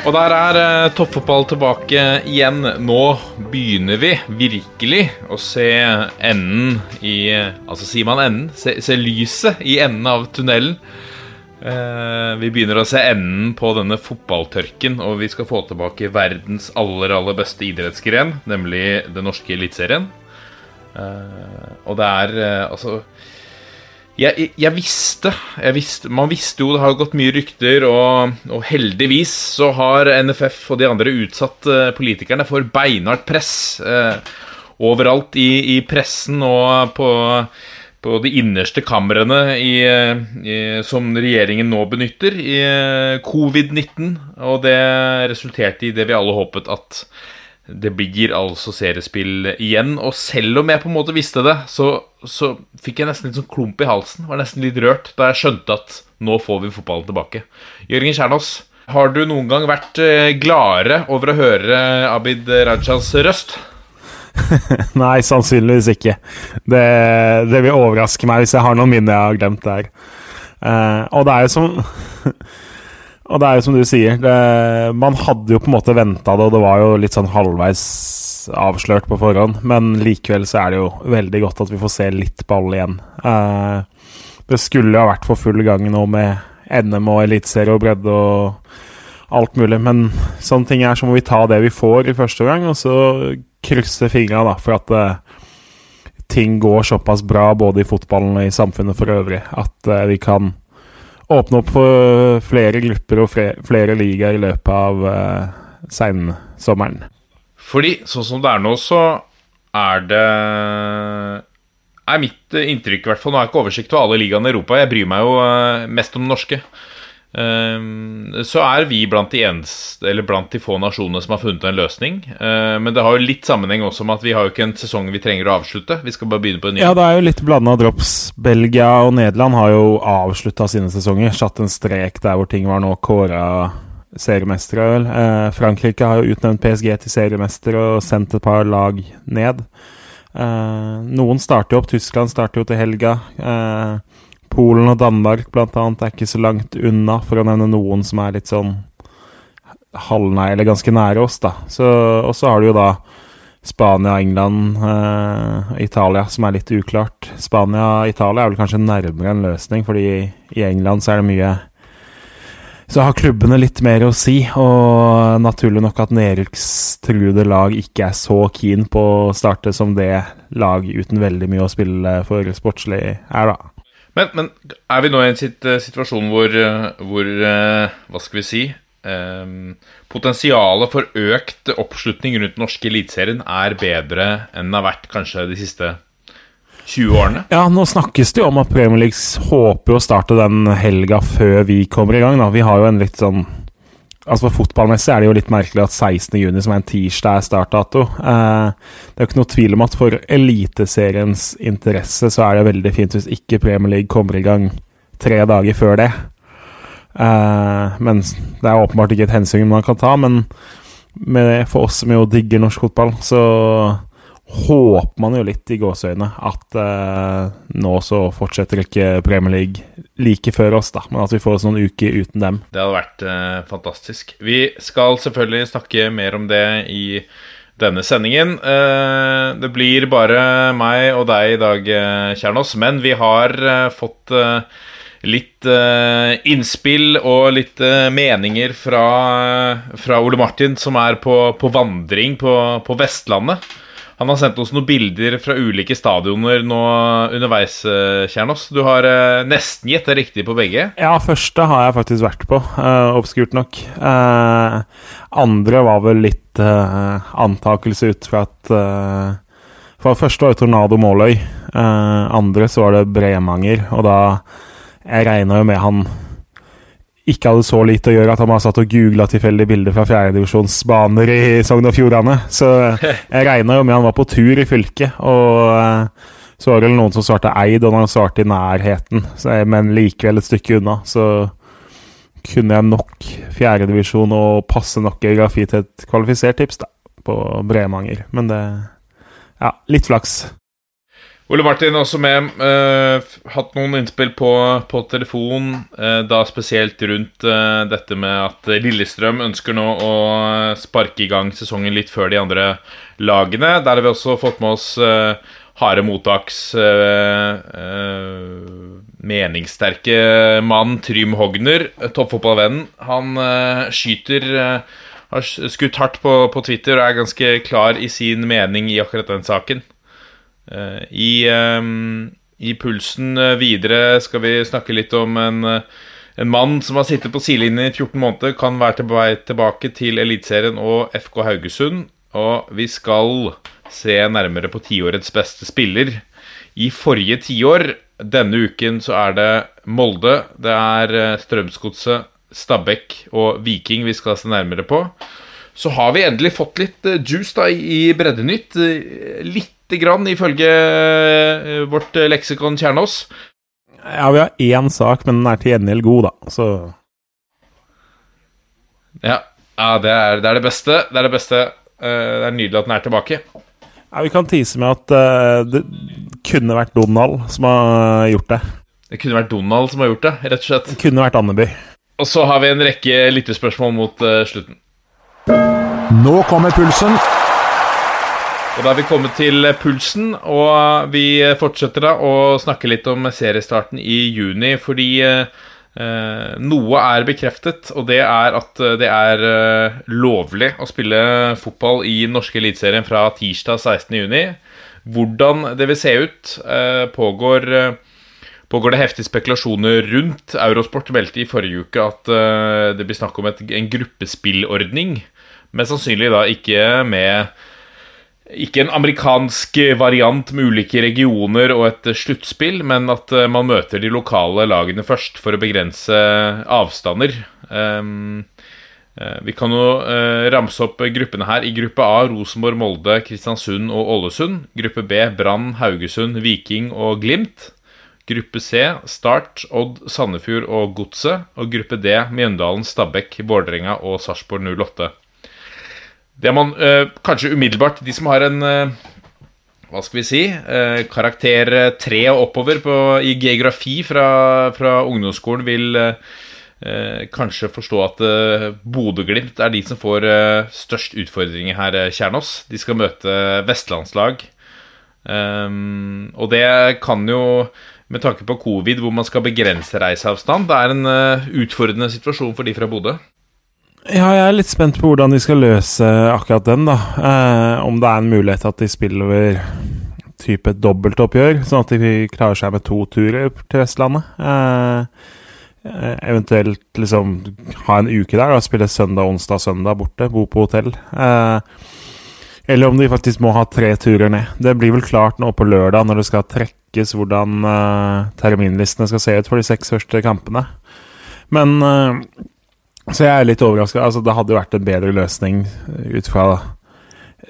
Og der er eh, toppfotball tilbake igjen. Nå begynner vi virkelig å se enden i Altså sier man enden? Se, se lyset i enden av tunnelen. Eh, vi begynner å se enden på denne fotballtørken, og vi skal få tilbake verdens aller, aller beste idrettsgren, nemlig den norske eliteserien. Eh, og det er eh, altså jeg, jeg, visste, jeg visste Man visste jo, det har gått mye rykter, og, og heldigvis så har NFF og de andre utsatt eh, politikerne for beinhardt press. Eh, overalt i, i pressen og på, på de innerste kamrene i, eh, i, som regjeringen nå benytter i eh, covid-19. Og det resulterte i det vi alle håpet at det blir altså seriespill igjen. Og selv om jeg på en måte visste det, så, så fikk jeg nesten litt sånn klump i halsen. Var nesten litt rørt da jeg skjønte at nå får vi fotballen tilbake. Jørgen Kjernås, har du noen gang vært eh, gladere over å høre Abid Rajas røst? Nei, sannsynligvis ikke. Det, det vil overraske meg hvis jeg har noen minner jeg har glemt der. Uh, og det er jo som Og det er jo som du sier, det, man hadde jo på en måte venta det, og det var jo litt sånn halvveis avslørt på forhånd, men likevel så er det jo veldig godt at vi får se litt ball igjen. Eh, det skulle jo ha vært for full gang nå med NM og eliteserie og bredde og alt mulig, men sånne ting er så må vi ta det vi får i første gang, og så krysse fingra for at eh, ting går såpass bra både i fotballen og i samfunnet for øvrig at eh, vi kan åpne opp for flere grupper og flere, flere ligaer i løpet av uh, seinsommeren. Fordi sånn som det er nå, så er det er mitt inntrykk, i hvert fall. Nå har jeg ikke oversikt over alle ligaene i Europa. Jeg bryr meg jo uh, mest om den norske. Ehm, så er vi blant de, eneste, eller blant de få nasjonene som har funnet en løsning. Eh, men det har jo litt sammenheng også med at vi har jo ikke en sesong vi trenger å avslutte. Vi skal bare begynne på en ny. Ja, det er jo litt blanda drops. Belgia og Nederland har jo avslutta sine sesonger. Satt en strek der hvor ting var nå kåra seriemestere, vel. Eh, Frankrike har jo utnevnt PSG til seriemester og sendt et par lag ned. Eh, noen starter jo opp. Tyskland starter jo til helga. Polen og Danmark blant annet er ikke så langt unna, for å nevne noen som er litt sånn halvnær, eller ganske nære oss, da. Så, og så har du jo da Spania, England, eh, Italia, som er litt uklart. Spania og Italia er vel kanskje nærmere en løsning, fordi i England så er det mye Så har klubbene litt mer å si, og naturlig nok at nedrykkstruede lag ikke er så keen på å starte som det lag uten veldig mye å spille for sportslig er, da. Men, men er vi nå i en situasjon hvor, eh, hvor eh, Hva skal vi si Um, Potensialet for økt oppslutning rundt den norske eliteserien er bedre enn det har vært kanskje de siste 20 årene? Ja, nå snakkes det jo om at Premier League håper å starte den helga før vi kommer i gang. da. Vi har jo en litt sånn Altså For fotballmessig er det jo litt merkelig at 16.6, som er en tirsdag, er startdato. Eh, det er jo ikke noe tvil om at for eliteseriens interesse så er det veldig fint hvis ikke Premier League kommer i gang tre dager før det. Eh, men det er åpenbart ikke et hensyn man kan ta. Men for oss som jo digger norsk fotball, så håper man jo litt i gåseøynene at eh, nå så fortsetter ikke Premier League like før oss, da, men at vi får oss noen uker uten dem. Det hadde vært eh, fantastisk. Vi skal selvfølgelig snakke mer om det i denne sendingen. Eh, det blir bare meg og deg i dag, eh, Kjernås, men vi har eh, fått eh, litt eh, innspill og litt eh, meninger fra, fra Ole Martin, som er på, på vandring på, på Vestlandet. Han har sendt oss noen bilder fra ulike stadioner nå underveis, Kjernos. Du har nesten nesten gjetta riktig på begge. Ja, første har jeg faktisk vært på, uh, obskurt nok. Uh, andre var vel litt uh, antakelse ut fra at For det første var det Tornado Måløy. Eh, andre så var det Bremanger. Og da Jeg regna jo med han ikke hadde så lite å gjøre at han har satt og googla tilfeldige bilder fra fjerdedivisjonsbaner i Sogn og Fjordane. Så jeg regna jo med han var på tur i fylket. Og eh, så var det noen som svarte Eid, og han svarte i nærheten, men likevel et stykke unna. Så kunne jeg nok fjerdedivisjon og passe nok geografi til et kvalifisert tips da, på Bremanger. Men det Ja, litt flaks. Ole Martin også med. eh, hatt noen innspill på, på telefon, eh, da spesielt rundt eh, dette med at Lillestrøm ønsker nå å sparke i gang sesongen litt før de andre lagene. Der har vi også fått med oss eh, harde mottaks eh, eh, meningssterke mann Trym Hogner, toppfotballvennen. Han skyter har skutt hardt på, på Twitter og er ganske klar i sin mening i akkurat den saken. Eh, I, I pulsen eh, videre skal vi snakke litt om en, eh, en mann som har sittet på sidelinjen i 14 måneder, kan være på vei tilbake til Eliteserien og FK Haugesund. Og vi skal se nærmere på tiårets beste spiller. I forrige tiår, denne uken, så er det Molde, det er Strømsgodset, Stabæk og Viking vi skal se nærmere på. Så har vi endelig fått litt juice da i Breddenytt. Lite grann, ifølge eh, vårt leksikon Kjernås. Ja, vi har én sak, men den er til gjengjeld god, da. Så Ja, ja det, er, det er det beste. Det er det beste. Eh, Det er nydelig at den er tilbake. ja, vi kan tise med at eh, det kunne vært Donald som har gjort det. Det kunne vært Donald som har gjort det, rett og slett. Det kunne vært Andeby. Og så har vi en rekke lyttespørsmål mot slutten. Nå kommer pulsen. Og da er vi kommet til pulsen, og vi fortsetter da å snakke litt om seriestarten i juni, fordi eh, noe er bekreftet, og det er at det er eh, lovlig å spille fotball i norske eliteserien fra tirsdag 16. juni. Hvordan det vil se ut, eh, pågår, eh, pågår det heftige spekulasjoner rundt. Eurosport meldte i forrige uke at eh, det blir snakk om et, en gruppespillordning, men sannsynlig da ikke med ikke en amerikansk variant med ulike regioner og et sluttspill, men at eh, man møter de lokale lagene først for å begrense avstander. Eh, vi kan jo eh, ramse opp gruppene her. I gruppe A Rosenborg, Molde, Kristiansund og Ålesund. Gruppe B Brann, Haugesund, Viking og Glimt. Gruppe C Start, Odd, Sandefjord og Godset. Og gruppe D Mjøndalen, Stabekk, Vålerenga og Sarpsborg 08. Det man eh, kanskje umiddelbart De som har en eh, Hva skal vi si eh, Karakter eh, tre og oppover på, i geografi fra, fra ungdomsskolen, vil eh, kanskje forstå at eh, Bodø-Glimt er de som får eh, størst utfordringer her, Kjernås. De skal møte vestlandslag. Og det kan jo med tanke på covid, hvor man skal begrense reiseavstand, det er en utfordrende situasjon for de fra Bodø. Ja, jeg er litt spent på hvordan de skal løse akkurat den, da. Eh, om det er en mulighet at de spiller over type dobbeltoppgjør, sånn at de klarer seg med to turer til Vestlandet. Eh, eh, eventuelt liksom ha en uke der og spille søndag, onsdag, søndag borte. Bo på hotell. Eh, eller om de faktisk må ha tre turer ned. Det blir vel klart nå på lørdag, når det skal trekkes hvordan eh, terminlistene skal se ut for de seks første kampene. Men eh, så jeg er litt overraska. Altså, det hadde jo vært en bedre løsning eh, ut fra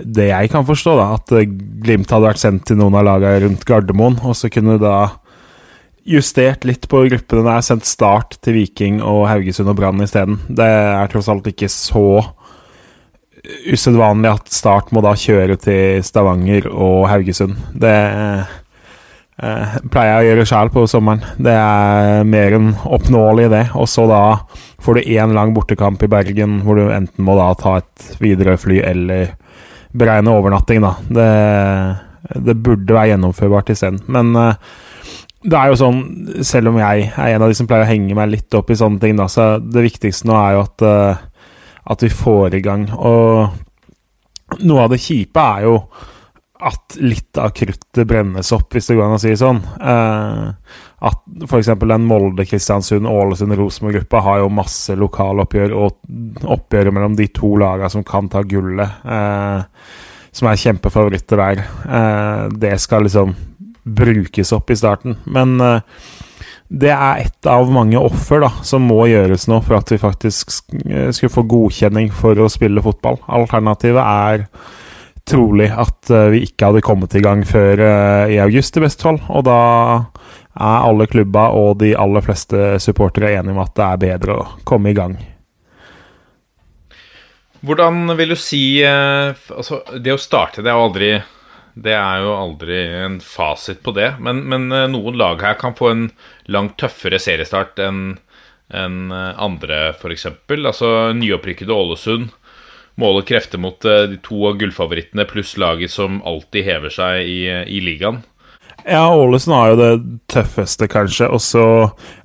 det jeg kan forstå, da. At eh, Glimt hadde vært sendt til noen av lagene rundt Gardermoen, og så kunne da justert litt på gruppene der, sendt Start til Viking og Haugesund og Brann isteden. Det er tross alt ikke så usedvanlig at Start må da kjøre til Stavanger og Haugesund. Det eh, pleier jeg å gjøre sjæl på sommeren. Det er mer enn oppnåelig, det. Og så da får du én lang bortekamp i Bergen, hvor du enten må da ta et Widerøe-fly eller beregne overnatting, da. Det, det burde være gjennomførbart isteden. Men eh, det er jo sånn, selv om jeg er en av de som pleier å henge meg litt opp i sånne ting, da, så det viktigste nå er jo at, uh, at vi får i gang. Og noe av det kjipe er jo at litt av kruttet brennes opp, hvis det går an å si det sånn. Eh, at f.eks. den Molde, Kristiansund, Ålesund, Rosenborg-gruppa har jo masse lokaloppgjør og oppgjør mellom de to lagene som kan ta gullet. Eh, som er kjempefavoritter der. Eh, det skal liksom brukes opp i starten. Men eh, det er ett av mange offer da, som må gjøres nå for at vi faktisk sk- skulle få godkjenning for å spille fotball. Alternativet er trolig at eh, vi ikke hadde kommet i gang før eh, i august, i best fall. Og da er alle klubba og de aller fleste supportere enige om at det er bedre å komme i gang. Hvordan vil du si eh, Altså, det å starte, det er jo aldri er jo aldri en fasit på det. Men, men noen lag her kan få en langt tøffere seriestart enn en andre, f.eks. Altså nyopprykkede Ålesund måler krefter mot eh, de to av gullfavorittene pluss laget som alltid hever seg i, i ligaen. Ja, Ålesund har jo det tøffeste, kanskje. Og så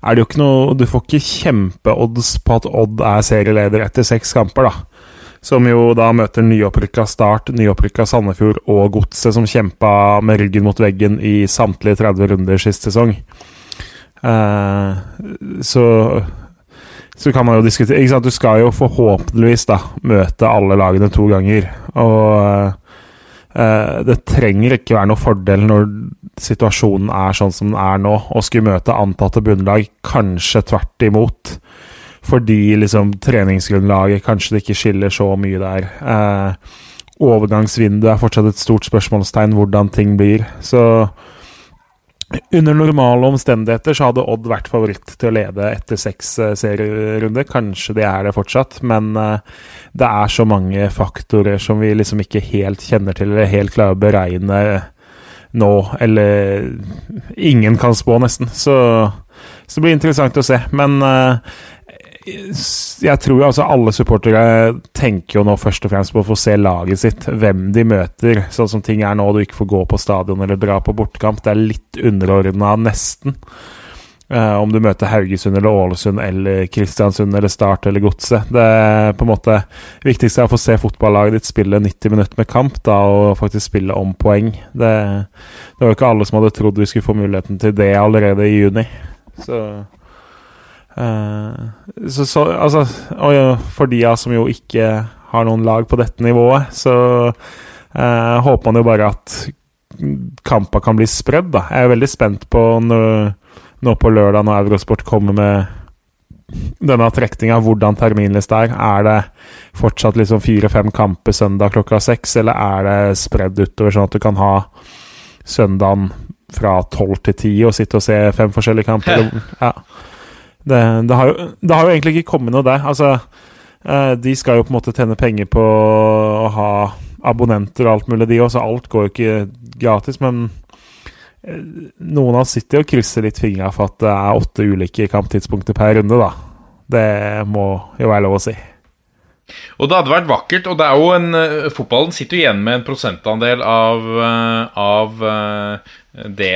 er det jo ikke noe Du får ikke kjempeodds på at Odd er serieleder etter seks kamper, da. Som jo da møter nyopprykka Start, nyopprykka Sandefjord og Godset, som kjempa med ryggen mot veggen i samtlige 30 runder sist sesong. Uh, så så kan man jo diskutere ikke sant? Du skal jo forhåpentligvis da møte alle lagene to ganger. Og Uh, det trenger ikke være noe fordel når situasjonen er sånn som den er nå, å skulle møte antatte bunnlag. Kanskje tvert imot. Fordi liksom treningsgrunnlaget kanskje det ikke skiller så mye der. Uh, overgangsvinduet er fortsatt et stort spørsmålstegn hvordan ting blir. Så under normale omstendigheter så hadde Odd vært favoritt til å lede etter seks eh, serierunder. Kanskje de er det fortsatt, men eh, det er så mange faktorer som vi liksom ikke helt kjenner til eller helt klarer å beregne nå. Eller ingen kan spå, nesten. Så, så det blir interessant å se. Men eh, jeg tror altså alle supportere tenker jo nå først og fremst på å få se laget sitt, hvem de møter. Sånn som ting er nå, du ikke får gå på stadion eller dra på bortekamp. Det er litt underordna, nesten. Uh, om du møter Haugesund eller Ålesund eller Kristiansund eller Start eller Godset. Det er på en måte viktigste er å få se fotballaget ditt spille 90 minutter med kamp, da, og faktisk spille om poeng. Det, det var jo ikke alle som hadde trodd vi skulle få muligheten til det allerede i juni. Så så, så altså Og for de som jo ikke har noen lag på dette nivået, så eh, håper man jo bare at kampa kan bli spredd, da. Jeg er veldig spent på nå, nå på lørdag når Eurosport kommer med denne trekninga, hvordan terminlista er. Er det fortsatt liksom fire-fem kamper søndag klokka seks, eller er det spredd utover, sånn at du kan ha søndagen fra tolv til ti og sitte og se fem forskjellige kamper? Ja. Det, det, har jo, det har jo egentlig ikke kommet noe der. Altså, eh, de skal jo på en måte tjene penger på å ha abonnenter og alt mulig, de òg, så alt går jo ikke gratis. Men eh, noen av oss sitter jo og krysser litt fingra for at det er åtte ulike kamptidspunkter per runde, da. Det må jo være lov å si. Og det hadde vært vakkert, og det er jo en eh, Fotballen sitter jo igjen med en prosentandel av, eh, av eh, det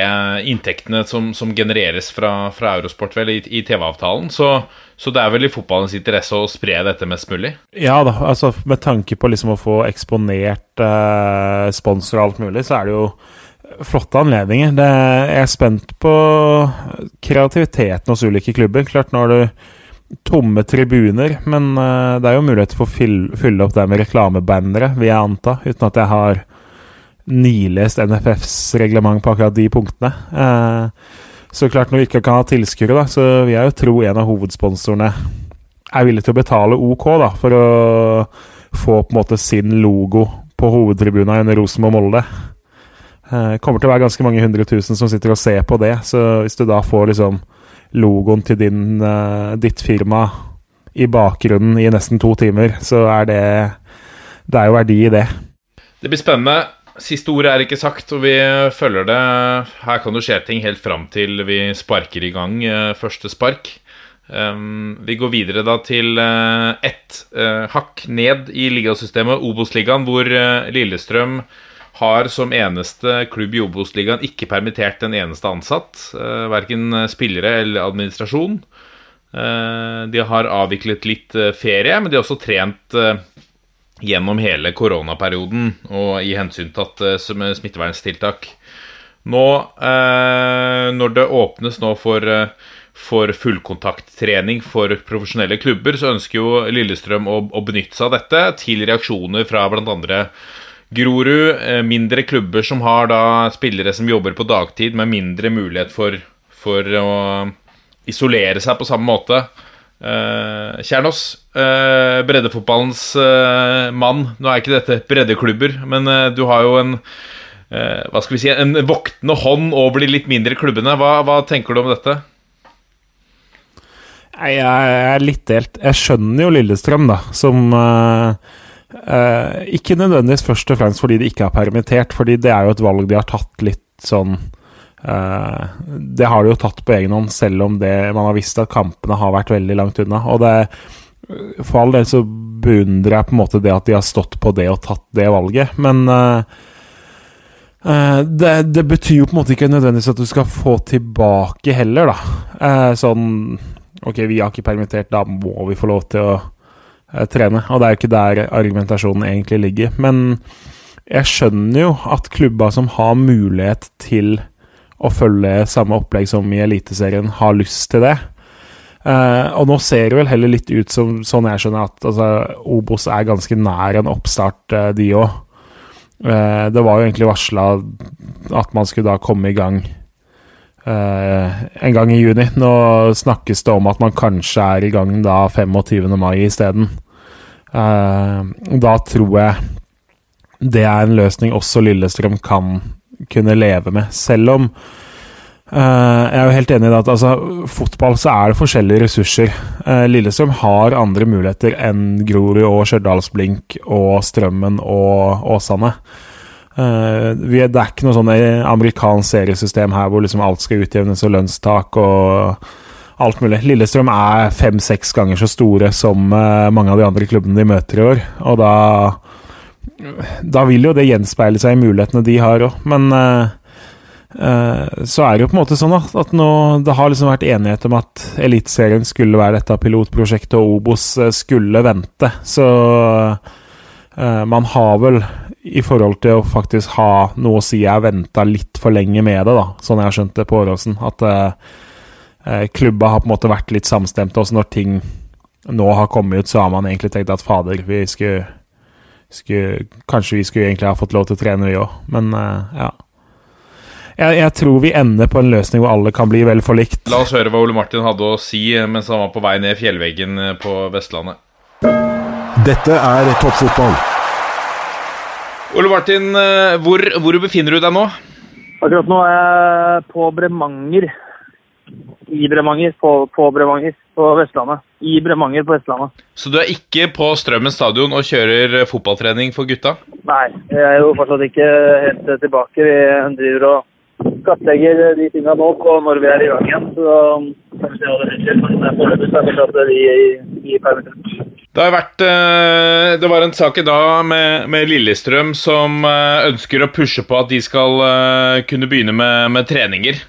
inntektene som, som genereres fra, fra Eurosport vel, i, i TV-avtalen. Så, så det er vel i fotballens interesse å spre dette mest mulig. Ja da, altså med tanke på liksom å få eksponert eh, sponsor og alt mulig, så er det jo flotte anledninger. Det, jeg er spent på kreativiteten hos ulike klubber. Klart når du tomme tribuner, men eh, det er jo mulighet for å fylle, opp det med reklamebannere, vil jeg anta, uten at jeg har nilest NFFs reglement på akkurat de punktene. Eh, så klart, når vi ikke kan ha tilskuere, så vil jeg jo tro en av hovedsponsorene er villig til å betale OK da, for å få på en måte sin logo på hovedtribuna under Rosenborg-Molde. Eh, kommer til å være ganske mange hundre tusen som sitter og ser på det, så hvis du da får liksom logoen til din, eh, ditt firma i bakgrunnen i nesten to timer, så er det Det er jo verdi i det. Det blir spennende. Siste ordet er ikke sagt, og vi følger det. Her kan det skje ting helt fram til vi sparker i gang eh, første spark. Um, vi går videre da til uh, ett uh, hakk ned i ligasystemet, Obos-ligaen, hvor uh, Lillestrøm har som eneste klubb i Obos-ligaen ikke permittert en eneste ansatt. Uh, verken spillere eller administrasjon. Eh, de har avviklet litt eh, ferie, men de har også trent eh, gjennom hele koronaperioden og i hensyntatt eh, eh, smitteverntiltak. Nå, eh, når det åpnes nå for, eh, for fullkontakttrening for profesjonelle klubber, så ønsker jo Lillestrøm å, å benytte seg av dette til reaksjoner fra bl.a. Grorud, eh, mindre klubber som har da spillere som jobber på dagtid, med mindre mulighet for, for å isolere seg på samme måte. Eh, Kjernås, eh, breddefotballens mann. Nå er ikke dette breddeklubber, men du har jo en hva skal vi si, en voktende hånd over de litt mindre klubbene. Hva, hva tenker du om dette? Jeg er litt delt. Jeg skjønner jo Lillestrøm, da, som eh, eh, Ikke nødvendigvis først og fremst fordi de ikke er permittert, fordi det er jo et valg de har tatt litt sånn uh, Det har de jo tatt på egen hånd, selv om det, man har visst at kampene har vært veldig langt unna. Og det For all del så beundrer jeg på en måte det at de har stått på det og tatt det valget, men uh, eh, det, det, betyr jo på en måte ikke nødvendigvis at du skal få tilbake heller, da. Eh, sånn Ok, vi har ikke permittert, da må vi få lov til å eh, trene. Og det er jo ikke der argumentasjonen egentlig ligger. Men jeg skjønner jo at klubba som har mulighet til å følge samme opplegg som i Eliteserien, har lyst til det. Uh, og nå ser det vel heller litt ut som, sånn jeg skjønner, at altså, Obos er ganske nær en oppstart, uh, de òg. Uh, det var jo egentlig varsla at man skulle da komme i gang eh, en gang i juni. Nå snakkes det om at man kanskje er i gang da 25. mai isteden. Uh, da tror jeg det er en løsning også Lillestrøm kan kunne leve med, selv om uh, Jeg er jo helt enig i at altså, fotball så er det forskjellige ressurser. Lillestrøm har andre muligheter enn Grorud og Stjørdalsblink og Strømmen og Åsane. Uh, vi, det er ikke noe sånn amerikansk seriesystem her hvor liksom alt skal utjevnes og lønnstak og alt mulig. Lillestrøm er fem-seks ganger så store som uh, mange av de andre klubbene de møter i år. Og da Da vil jo det gjenspeile seg i mulighetene de har òg, men uh, så er det jo på en måte sånn at, at nå, det har liksom vært enighet om at Eliteserien skulle være dette pilotprosjektet, og Obos skulle vente. Så man har vel i forhold til å faktisk ha noe å si. Jeg venta litt for lenge med det, da, sånn jeg har skjønt det på Åråsen. At eh, klubba har på en måte vært litt samstemte. Også når ting nå har kommet ut, så har man egentlig tenkt at fader, vi skulle, skulle Kanskje vi skulle egentlig ha fått lov til å trene, vi òg. Men eh, ja. Jeg, jeg, tror vi ender på en løsning hvor alle kan bli vel forlikt. La oss høre hva Ole Martin hadde å si mens han var på vei ned fjellveggen på Vestlandet. Dette er toppfotball. Ole Martin, hvor, hvor, befinner du deg nå? Akkurat nå er jeg på Bremanger. I Bremanger. På, på Bremanger på Vestlandet. I Bremanger på Vestlandet. Så du er ikke på Strømmen stadion og kjører fotballtrening for gutta? Nei, jeg er jo fortsatt ikke helt tilbake. Vi driver og skattlegger de tingene nå på når vi er i gang igjen. Så kanskje vi se hva det skjer. Men foreløpig er fortsatt vi i, i permittert. Det har vært Det var en sak i dag med, med, Lillestrøm som ønsker å pushe på at de skal kunne begynne med, med treninger.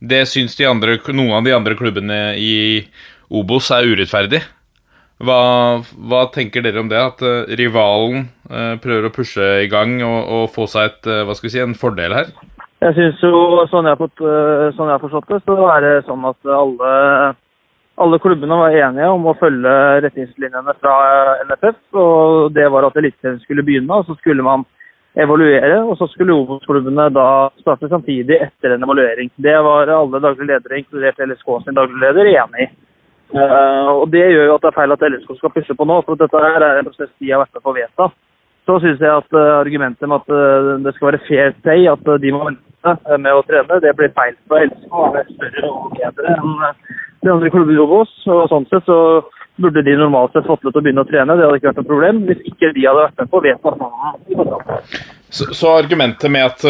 Det syns de andre, noen av de andre klubbene i Obos er urettferdig. Hva, hva tenker dere om det? At rivalen prøver å pushe i gang og, og få seg et, hva skal vi si, en fordel her? Jeg synes jo, sånn jeg, har sånn jeg har forstått det, så er det sånn at alle alle klubbene var enige om å følge retningslinjene fra NFF. og Det var at Eliteserien skulle begynne, og så skulle man evaluere. Og så skulle Obos-klubbene da starte samtidig etter en evaluering. Det var alle daglige ledere, inkludert LSK sin daglig leder, enig i. Uh, og Det gjør jo at det er feil at LSK skal pusse på nå, for dette er en prosess de har vært med på å vedta. Så syns jeg at uh, argumentet med at uh, det skal være fair play, at de må vente med å trene, det blir feil. For LSK Det er større og bedre enn de andre klubbene jobber hos. Og sånn sett så burde de normalt sett fått lov til å begynne å trene. Det hadde ikke vært noe problem hvis ikke de hadde vært med på planen. Så, så argumentet med at,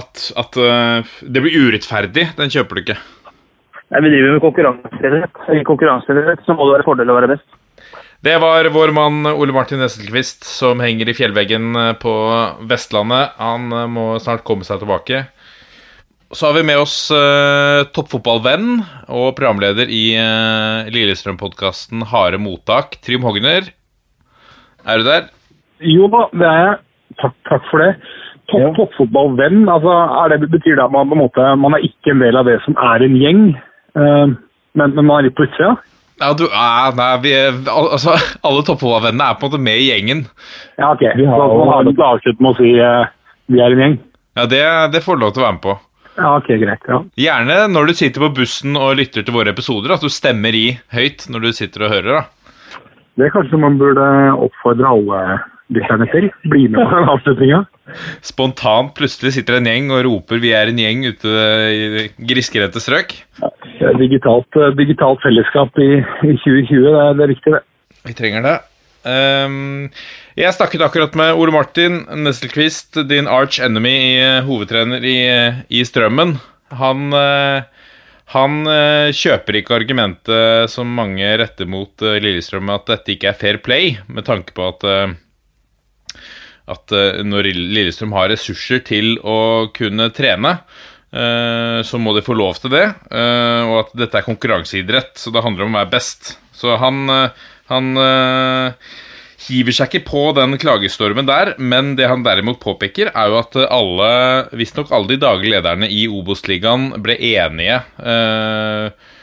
at, at, det blir urettferdig, den kjøper du ikke? Nei, Vi driver med konkurranseidrett. I konkurranseidrett så må det være fordel å være best. Det var vår mann Ole Martin Esselquist som henger i fjellveggen på Vestlandet. Han må snart komme seg tilbake. Så har vi med oss uh, toppfotballvenn og programleder i uh, Lillestrøm-podkasten Harde mottak, Trym Hogner. Er du der? Jo da, det er jeg. Takk, takk for det. Topp, ja. Toppfotballvenn, altså, det, betyr det at man på en måte, man er ikke en del av det som er en gjeng, uh, men, men, man er litt på utsida? Ja, du er Nei, vi er, altså, alle toppfotballvennene er på en måte med i gjengen. Ja, ok. Vi har Så man har jo- avslutt med å si uh, vi er en gjeng? Ja, det, det får du lov til å være med på. Ja, ok, greit. ja. Gjerne når du sitter på bussen og lytter til våre episoder, at du stemmer i høyt når du sitter og hører. da. Det er kanskje man burde oppfordre alle lytterne til. Bli med på den avslutninga. Spontant plutselig sitter en gjeng og roper 'vi er en gjeng' ute i grisgrendte strøk. Digitalt, eh, digitalt fellesskap i, i 2020, det er, det er viktig, det. Vi trenger det. Ehm, jeg snakket akkurat med Ole Martin Nesselquist, din arch enemy, i, hovedtrener i, i Strømmen. Han, eh, han eh, kjøper ikke argumentet som mange retter mot eh, Lillestrøm, at dette ikke er fair play, med tanke på at eh, at eh, når Lillestrøm har ressurser til å kunne trene, eh, så må de få lov til det. eh, Og at dette er konkurranseidrett, så det handler om å være best. Så han, eh, han eh, hiver seg ikke på den klagestormen der, men det han derimot påpeker, er jo at alle, visstnok alle de daglige lederne i Obos-ligaen ble enige eh,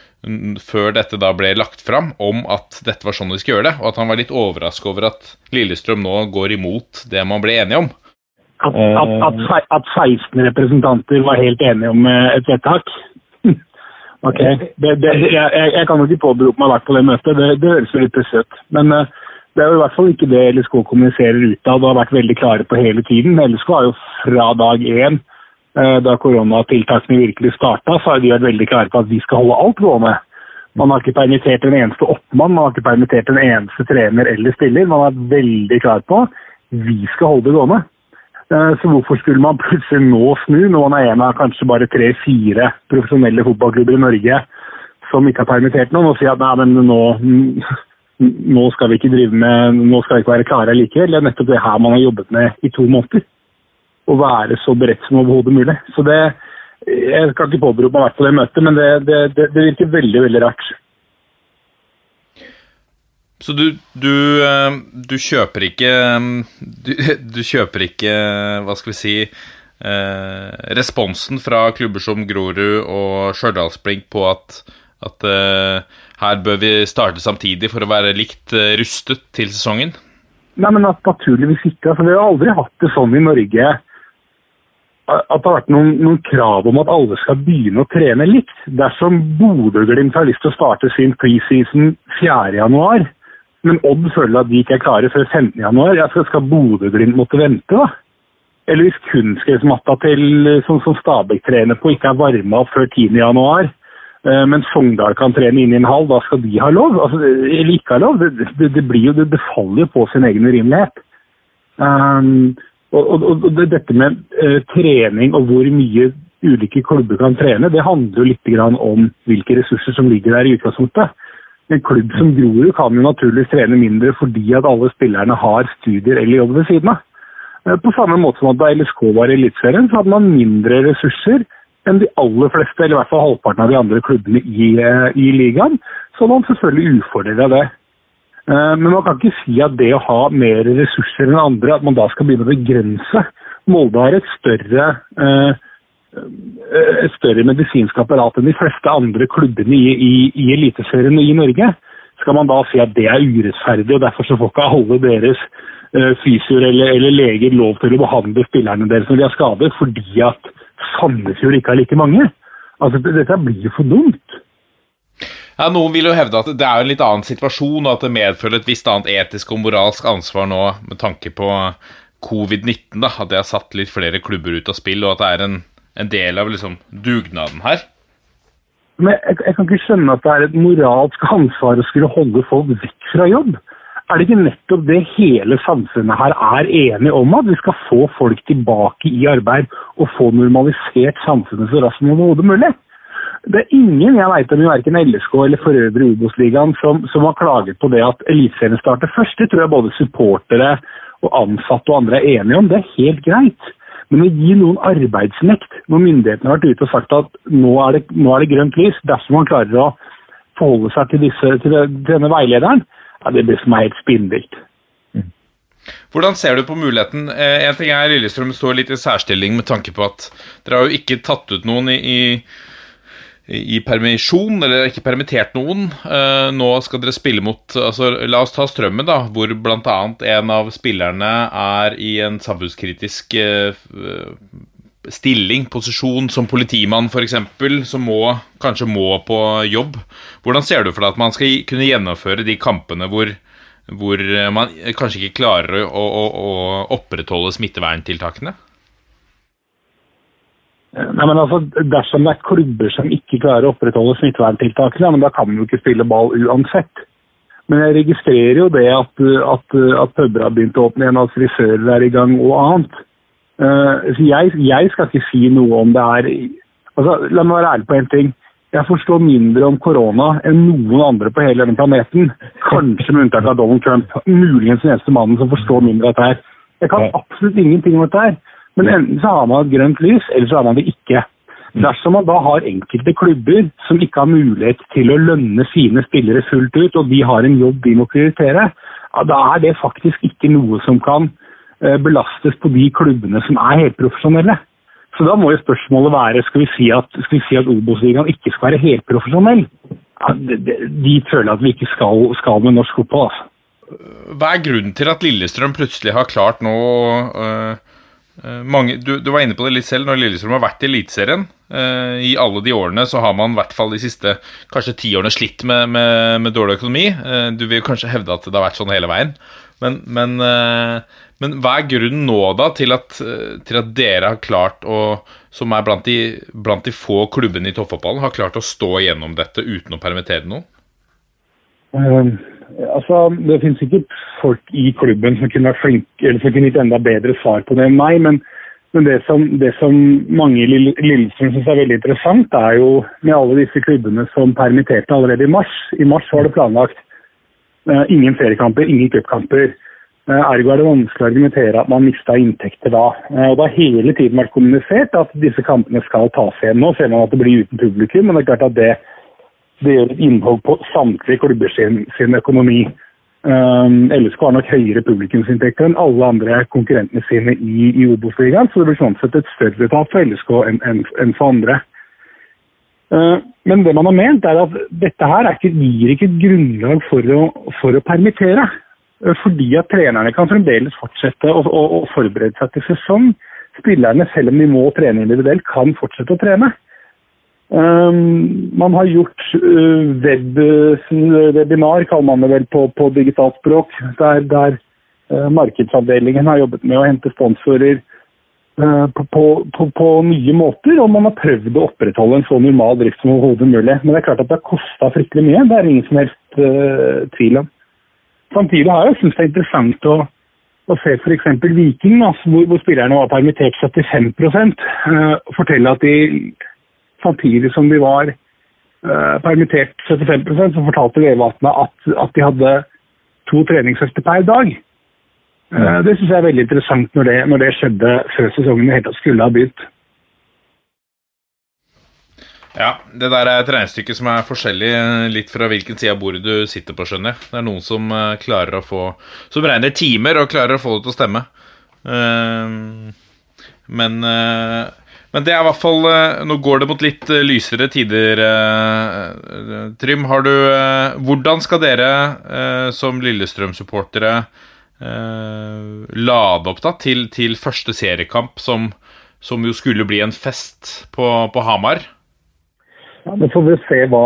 før dette da ble lagt fram, om at dette var sånn de skulle gjøre det, og at han var litt overraska over at Lillestrøm nå går imot det man ble enige om. At, at, at, at 16 representanter var helt enige om eh, et vedtak. Ok, det, det, jeg, jeg jeg kan jo ikke påberope meg å ha vært på det møtet, det, det høres jo litt ut. Men eh, det er jo i hvert fall ikke det LSK kommuniserer utad og har vært veldig klare på hele tiden. LSK har jo fra dag én, eh, da koronatiltakene virkelig starta, så har de vært veldig klare på at vi skal holde alt gående. Man har ikke permittert en eneste oppmann, man har ikke permittert en eneste trener eller stiller. Man er veldig klar på vi skal holde det gående. Eh, Så hvorfor skulle man plutselig nå snu, når man er en av kanskje bare tre-fire profesjonelle fotballklubber i Norge som ikke har permittert noen, og si at nei, men nå, nå skal vi ikke drive med, nå skal vi ikke være klare likevel. Det er nettopp det her man har jobbet med i to måneder. Å være så beredt som overhodet mulig. Så det, Jeg skal ikke påberope meg å ha vært på det møtet, men det, det, det, det virker veldig, veldig rart. Så du, du, eh, du kjøper ikke eh, du, du kjøper ikke, hva skal vi si eh, Responsen fra klubber som Grorud og Stjørdalsblink på at, at eh, her bør vi starte samtidig for å være likt eh, rustet til sesongen? Nei, men at naturligvis ikke. Altså, vi har aldri hatt det sånn i Norge at det har vært noen, noen krav om at alle skal begynne å trene likt. Dersom Bodø-Glimt har lyst til å starte sin preseason 4.1, men Odd føler at de ikke er klare før 15.1, ja, så skal Bodø-Glimt måtte vente, da? Eller hvis kunstgressmatta til sånn som Stabæk trener på, ikke er varma opp før 10.1, eh, men Sogndal kan trene inn i en halv, da skal de ha lov? Altså, eller ikke ha lov? Det, det, det, jo, det, faller jo på sin egen urimelighet. Um, og, og, og dette med eh, trening og hvor mye ulike klubber kan trene, det handler jo litt om hvilke ressurser som ligger der i utgangspunktet. En klubb som Grorud kan jo naturligvis trene mindre fordi at alle spillerne har studier eller jobb ved siden av. Eh, På samme måte som at da LSK var i Eliteserien, så hadde man mindre ressurser enn de aller fleste, eller i hvert fall halvparten av de andre klubbene i, eh, i ligaen. Så man selvfølgelig ufordeler av det. Eh, Men man kan ikke si at det å ha mer ressurser enn andre, at man da skal begynne å begrense. Molde har et større, eh, et større medisinsk apparat enn de fleste andre klubbene i, i, i Eliteserien i Norge. Skal man da si at det er urettferdig, og derfor så får ikke alle deres eh, fysioer eller, eller leger lov til å behandle spillerne deres når de har skader, fordi at Sandefjord ikke har like mange? Altså, Dette blir jo for dumt. Ja, Noen vil jo hevde at det er en litt annen situasjon, og at det medfører et visst annet etisk og moralsk ansvar nå med tanke på covid-19. da, At det har satt litt flere klubber ut av spill, og at det er en, en del av liksom dugnaden her. Men jeg, jeg kan ikke skjønne at det er et moralsk ansvar å skulle holde folk vekk fra jobb. Er det ikke nettopp det hele samfunnet her er enige om, at vi skal få folk tilbake i arbeid og få normalisert samfunnet så raskt som overhodet mulig? Det er ingen jeg vet om i verken LSK eller for øvrig Obos-ligaen som, som har klaget på det at Eliteserien starter først. Det tror jeg både supportere og ansatte og andre er enige om. Det er helt greit. Men å gi noen arbeidsnekt når myndighetene har vært ute og sagt at nå er det, nå er det grønt lys, dersom man klarer å forholde seg til, disse, til denne veilederen, ja, det blir for meg helt spinnvilt. Hvordan ser du på muligheten? Eh, en ting er Lillestrøm står litt i særstilling med tanke på at dere har jo ikke tatt ut noen i, i, i permisjon, eller ikke permittert noen. Eh, nå skal dere spille mot altså La oss ta Strømmen, da, hvor bl.a. en av spillerne er i en samfunnskritisk eh, stilling, posisjon, som politimann f.eks., som må, kanskje må på jobb. Hvordan ser du for deg at man skal kunne gjennomføre de kampene hvor, hvor man kanskje ikke klarer å, å, å opprettholde smitteverntiltakene? Nei, men altså, Dersom det er klubber som ikke klarer å opprettholde smitteverntiltakene, men da kan man jo ikke spille ball uansett. Men jeg registrerer jo det at, at, at puber har begynt å åpne igjen, at frisører er i gang og annet. Uh, jeg, jeg, skal ikke si noe om det er altså, La meg være ærlig på én ting. Jeg forstår mindre om korona enn noen andre på hele denne planeten. Kanskje med unntak av Donald Trump. Muligens den eneste mannen som forstår mindre av dette her. Jeg kan absolutt ingenting om dette her. Men enten så har man et grønt lys, eller så har man det ikke. Dersom man da har enkelte klubber som ikke har mulighet til å lønne sine spillere fullt ut, og de har en jobb de må prioritere, ja, da er det faktisk ikke noe som kan eh, belastes på de klubbene som er helt profesjonelle. Så da må jo spørsmålet være skal vi si at, skal si at Obos-ligaen ikke skal være helt profesjonell. Ja, de, føler at vi ikke skal, skal med norsk fotball. Altså. Hva er grunnen til at Lillestrøm plutselig har klart nå øh mange, du, du, var inne på det litt selv når Lillestrøm har vært i Eliteserien. Uh, I alle de årene så har man i hvert fall de siste kanskje ti årene slitt med, med, med dårlig økonomi. Uh, du vil kanskje hevde at det har vært sånn hele veien. Men, men, uh, men hva er grunnen nå da til at, til at, dere har klart å, som er blant de, blant de få klubbene i toppfotballen, har klart å stå gjennom dette uten å permittere noen? Altså, Det finnes sikkert folk i klubben som kunne vært eller som kunne gitt enda bedre svar på det enn meg. Men, men det, som, det, som, mange i Lillestrøm syns er veldig interessant, er jo med alle disse klubbene som permitterte allerede i mars. I mars var det planlagt uh, ingen feriekamper, ingen cupkamper. Uh, ergo er det vanskelig å argumentere at man mista inntekter da. Uh, og Det har hele tiden vært kommunisert at disse kampene skal tas igjen. Nå ser man at det blir uten publikum, men det er klart at det det gjør et innhold på samtlige klubber sin, sin økonomi. Um, LSK har nok høyere publikumsinntekter enn alle andre konkurrentene sine i, i Obos-ligaen, så det blir sånn sett et større tap for LSK enn en, en for andre. Uh, men det man har ment, er at dette her ikke, gir ikke et grunnlag for å, for å permittere. Uh, fordi at trenerne kan fremdeles fortsette å, å, å forberede seg til sesong. Spillerne, selv om de må trene individuelt, kan fortsette å trene. Um, man har gjort uh, web, webinar, kaller man det vel på, på digitalt språk, der, der uh, markedsavdelingen har jobbet med å hente sponsorer uh, på, på, på, nye måter. Og man har prøvd å opprettholde en så normal drift som overhodet mulig. Men det er klart at det har kosta fryktelig mye. Det er ingen som helst tvil om. Samtidig har jeg syntes det er interessant å, å se f.eks. Viking, altså, hvor, hvor, spillerne var permittert 75 fortelle at de samtidig som de var eh, permittert 75% så fortalte legevaktene at, at de hadde to treningsøkter per dag. Eh, det syns jeg er veldig interessant når det, når det skjedde før sesongen helt skulle ha begynt. Ja, det der er et regnestykke som er forskjellig litt fra hvilken side av bordet du sitter på, skjønner jeg. Det er noen som uh, klarer å få Som regner timer og klarer å få det til å stemme. Uh, men men det er i hvert fall eh, Nå går det mot litt eh, lysere tider, eh, Trym. Har du Hvordan skal dere som Lillestrøm-supportere lade opp da til, til første seriekamp, som, som, jo skulle bli en fest på, på Hamar? Ja, det får vi se hva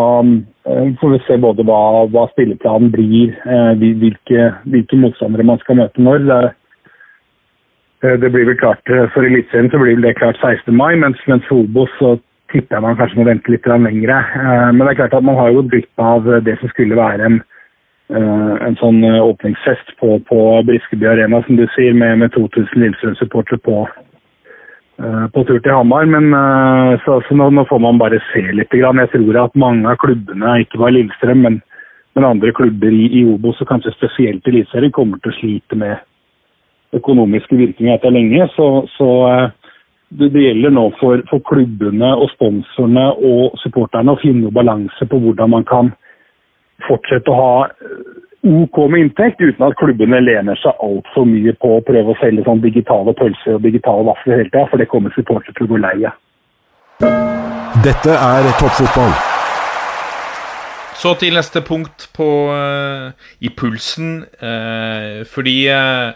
får vi se både hva, hva spilleplanen blir, hvilke, hvilke motstandere man skal møte når. Det er det blir vel klart eh, For Eliteserien så blir det klart 16. mai, mens, mens for så tipper jeg man kanskje må vente litt lengre. Eh, men det er klart at man har jo glipp av det som skulle være en, en sånn åpningsfest på, på Briskeby Arena, som du sier, med, med 2000 Lillestrøm-supportere på, på tur til Hamar. Men så, så nå, nå, får man bare se litt. Jeg tror at mange av klubbene, ikke bare Lillestrøm, men, men andre klubber i, i Obos, og kanskje spesielt Eliteserien, kommer til å slite med økonomiske virkninger etter lenge. Så, så eh, det, det, gjelder nå for, for, klubbene og sponsorene og supporterne å finne balanse på hvordan man kan fortsette å ha eh, OK med inntekt, uten at klubbene lener seg altfor mye på å prøve å selge sånn digitale pølser og digitale vafler hele tida, for det kommer supportere til å gå lei av. Dette er toppfotball. Så til neste punkt på, uh, i pulsen. Uh, fordi eh,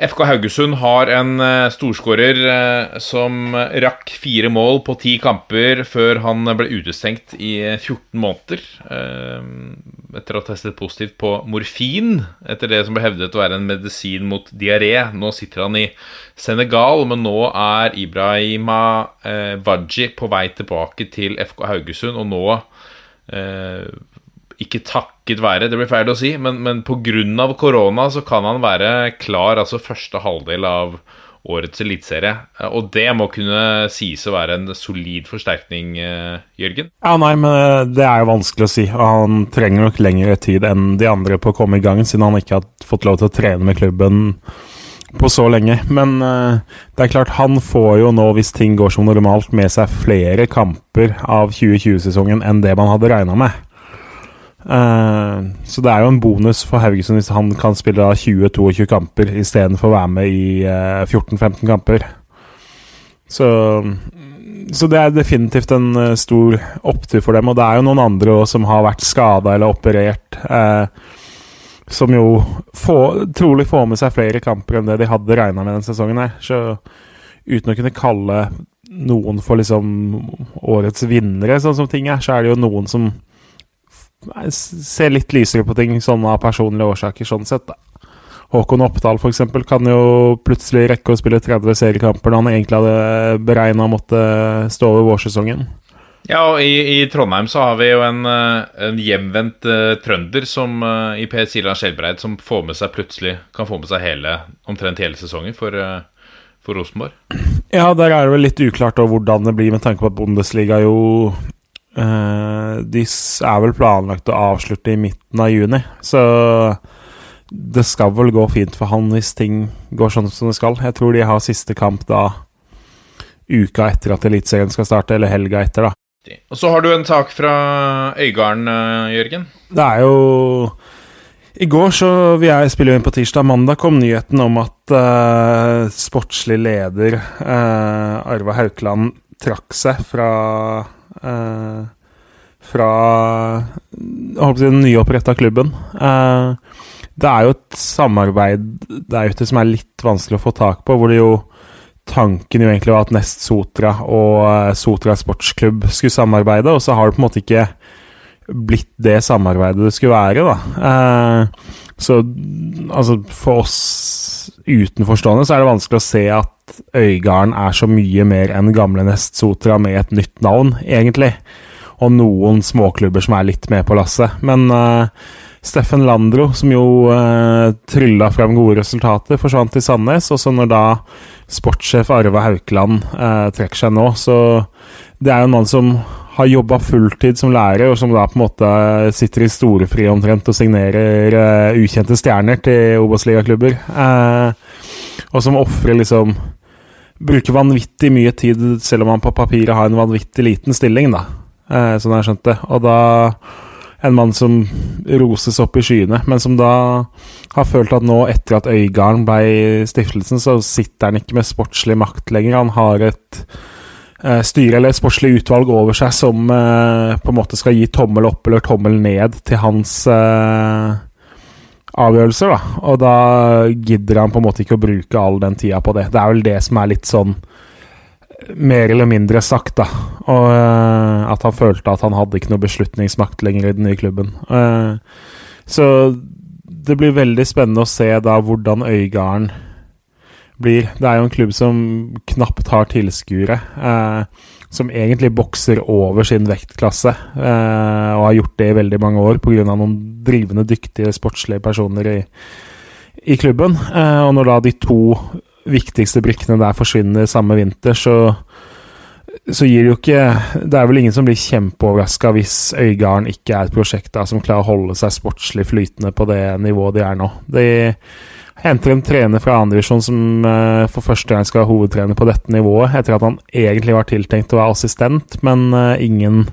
FK Haugesund har en uh, storskårer eh, som rakk fire mål på ti kamper før han ble utestengt i 14 måneder. eh, etter å ha testet positivt på morfin, etter det som ble hevdet å være en medisin mot diaré. Nå sitter han i Senegal, men nå er Ibrahima Waji på vei tilbake til FK Haugesund, og nå Eh, ikke takket være, det blir feil å si, men, men pga. korona så kan han være klar altså første halvdel av årets eliteserie. Og det må kunne sies å være en solid forsterkning, eh, Jørgen? Ja, nei, men eh, det er jo vanskelig å si. Og han trenger nok lengre tid enn de andre på å komme i gang, siden han ikke har fått lov til å trene med klubben på så lenge. Men eh, det er klart, han får jo nå, hvis ting går som normalt, med seg flere kamper av 2020-sesongen enn det man hadde regna med. Eh, så det er jo en bonus for Haugesund hvis han kan spille da 20-22 kamper istedenfor å være med i uh, 14-15 kamper. Så, så det er definitivt en uh, stor opptur for dem. Og det er jo noen andre også som har vært skada eller operert. Eh, som jo få, trolig får med seg flere kamper enn det de hadde regna med denne sesongen. her Så uten å kunne kalle noen for liksom årets vinnere, sånn som ting er, så er det jo noen som ser litt lysere på ting sånn av personlige årsaker, sånn sett. da Håkon Oppdal eksempel, kan jo plutselig rekke å spille 30 seriekamper når han egentlig hadde beregna å måtte stå over vårsesongen. Ja, og i, i Trondheim så har vi jo en, eh, en hjemvendt uh, trønder som uh, i Per Silan Skjelbreid som får med seg plutselig kan få med seg hele, omtrent hele sesongen for, uh, for Rosenborg. Ja, der er det vel litt uklart hvordan det blir, med tanke på at Bundesliga jo eh, De er vel planlagt å avslutte i midten av juni, så det skal vel gå fint for han hvis ting går sånn som det skal. Jeg tror de har siste kamp da uka etter at Eliteserien skal starte, eller helga etter, da. Og så har du en sak fra Øygarden, eh, Jørgen. Det er jo I går, så vi er, spiller inn på tirsdag. Mandag kom nyheten om at uh, sportslig leder uh, Arva Haukeland trakk seg fra eh, Fra si, den nyoppretta klubben. Eh, det er jo et samarbeid der ute som er litt vanskelig å få tak på, hvor det jo Tanken jo egentlig var at Nest Sotra og eh, Sotra sportsklubb skulle samarbeide, og så har det på en måte ikke blitt det samarbeidet det skulle være, da. Eh, så altså, for oss utenforstående så er det vanskelig å se at Øygarden er så mye mer enn gamle Nest Sotra med et nytt navn, egentlig. Og noen småklubber som er litt med på lasset. Men uh, Steffen Landro, som jo uh, trylla frem gode resultater, forsvant til Sandnes. Og så når da sportssjef Arve Haukeland uh, trekker seg nå, så det er jo en mann som har jobba fulltid som lærer, og som da på en måte sitter i storefri omtrent og signerer uh, ukjente stjerner til Obos-ligaklubber. Uh, og som ofrer liksom Bruker vanvittig mye tid, selv om han på papiret har en vanvittig liten stilling, da. Uh, sånn jeg skjønte. Og da en mann som roses opp i skyene, men som da har følt at nå, etter at Øygarden ble stiftelsen, så sitter han ikke med sportslig makt lenger. Han har et styre eller et sportslig utvalg over seg som eh, på en måte skal gi tommel opp eller tommel ned til hans eh, avgjørelser, da. Og da gidder han på en måte ikke å bruke all den tida på det. Det er vel det som er litt sånn mer eller mindre sagt, da. Og eh, at han følte at han hadde ikke noe beslutningsmakt lenger i den nye klubben. Eh, så det blir veldig spennende å se da hvordan Øygarden blir. Det er jo en klubb som knapt har tilskuere. Eh, som egentlig bokser over sin vektklasse, eh, og har gjort det i veldig mange år pga. noen drivende dyktige sportslige personer i, i klubben. Eh, og når da de to viktigste brikkene der forsvinner samme vinter, så, så gir det jo ikke Det er vel ingen som blir kjempeoverraska hvis Øygarden ikke er et prosjekt da som klarer å holde seg sportslig flytende på det nivået de er nå. De henter en trener fra andredivisjon som uh, for første gang skal være hovedtrener på dette nivået, etter at han egentlig var tiltenkt å være assistent, men uh, ingen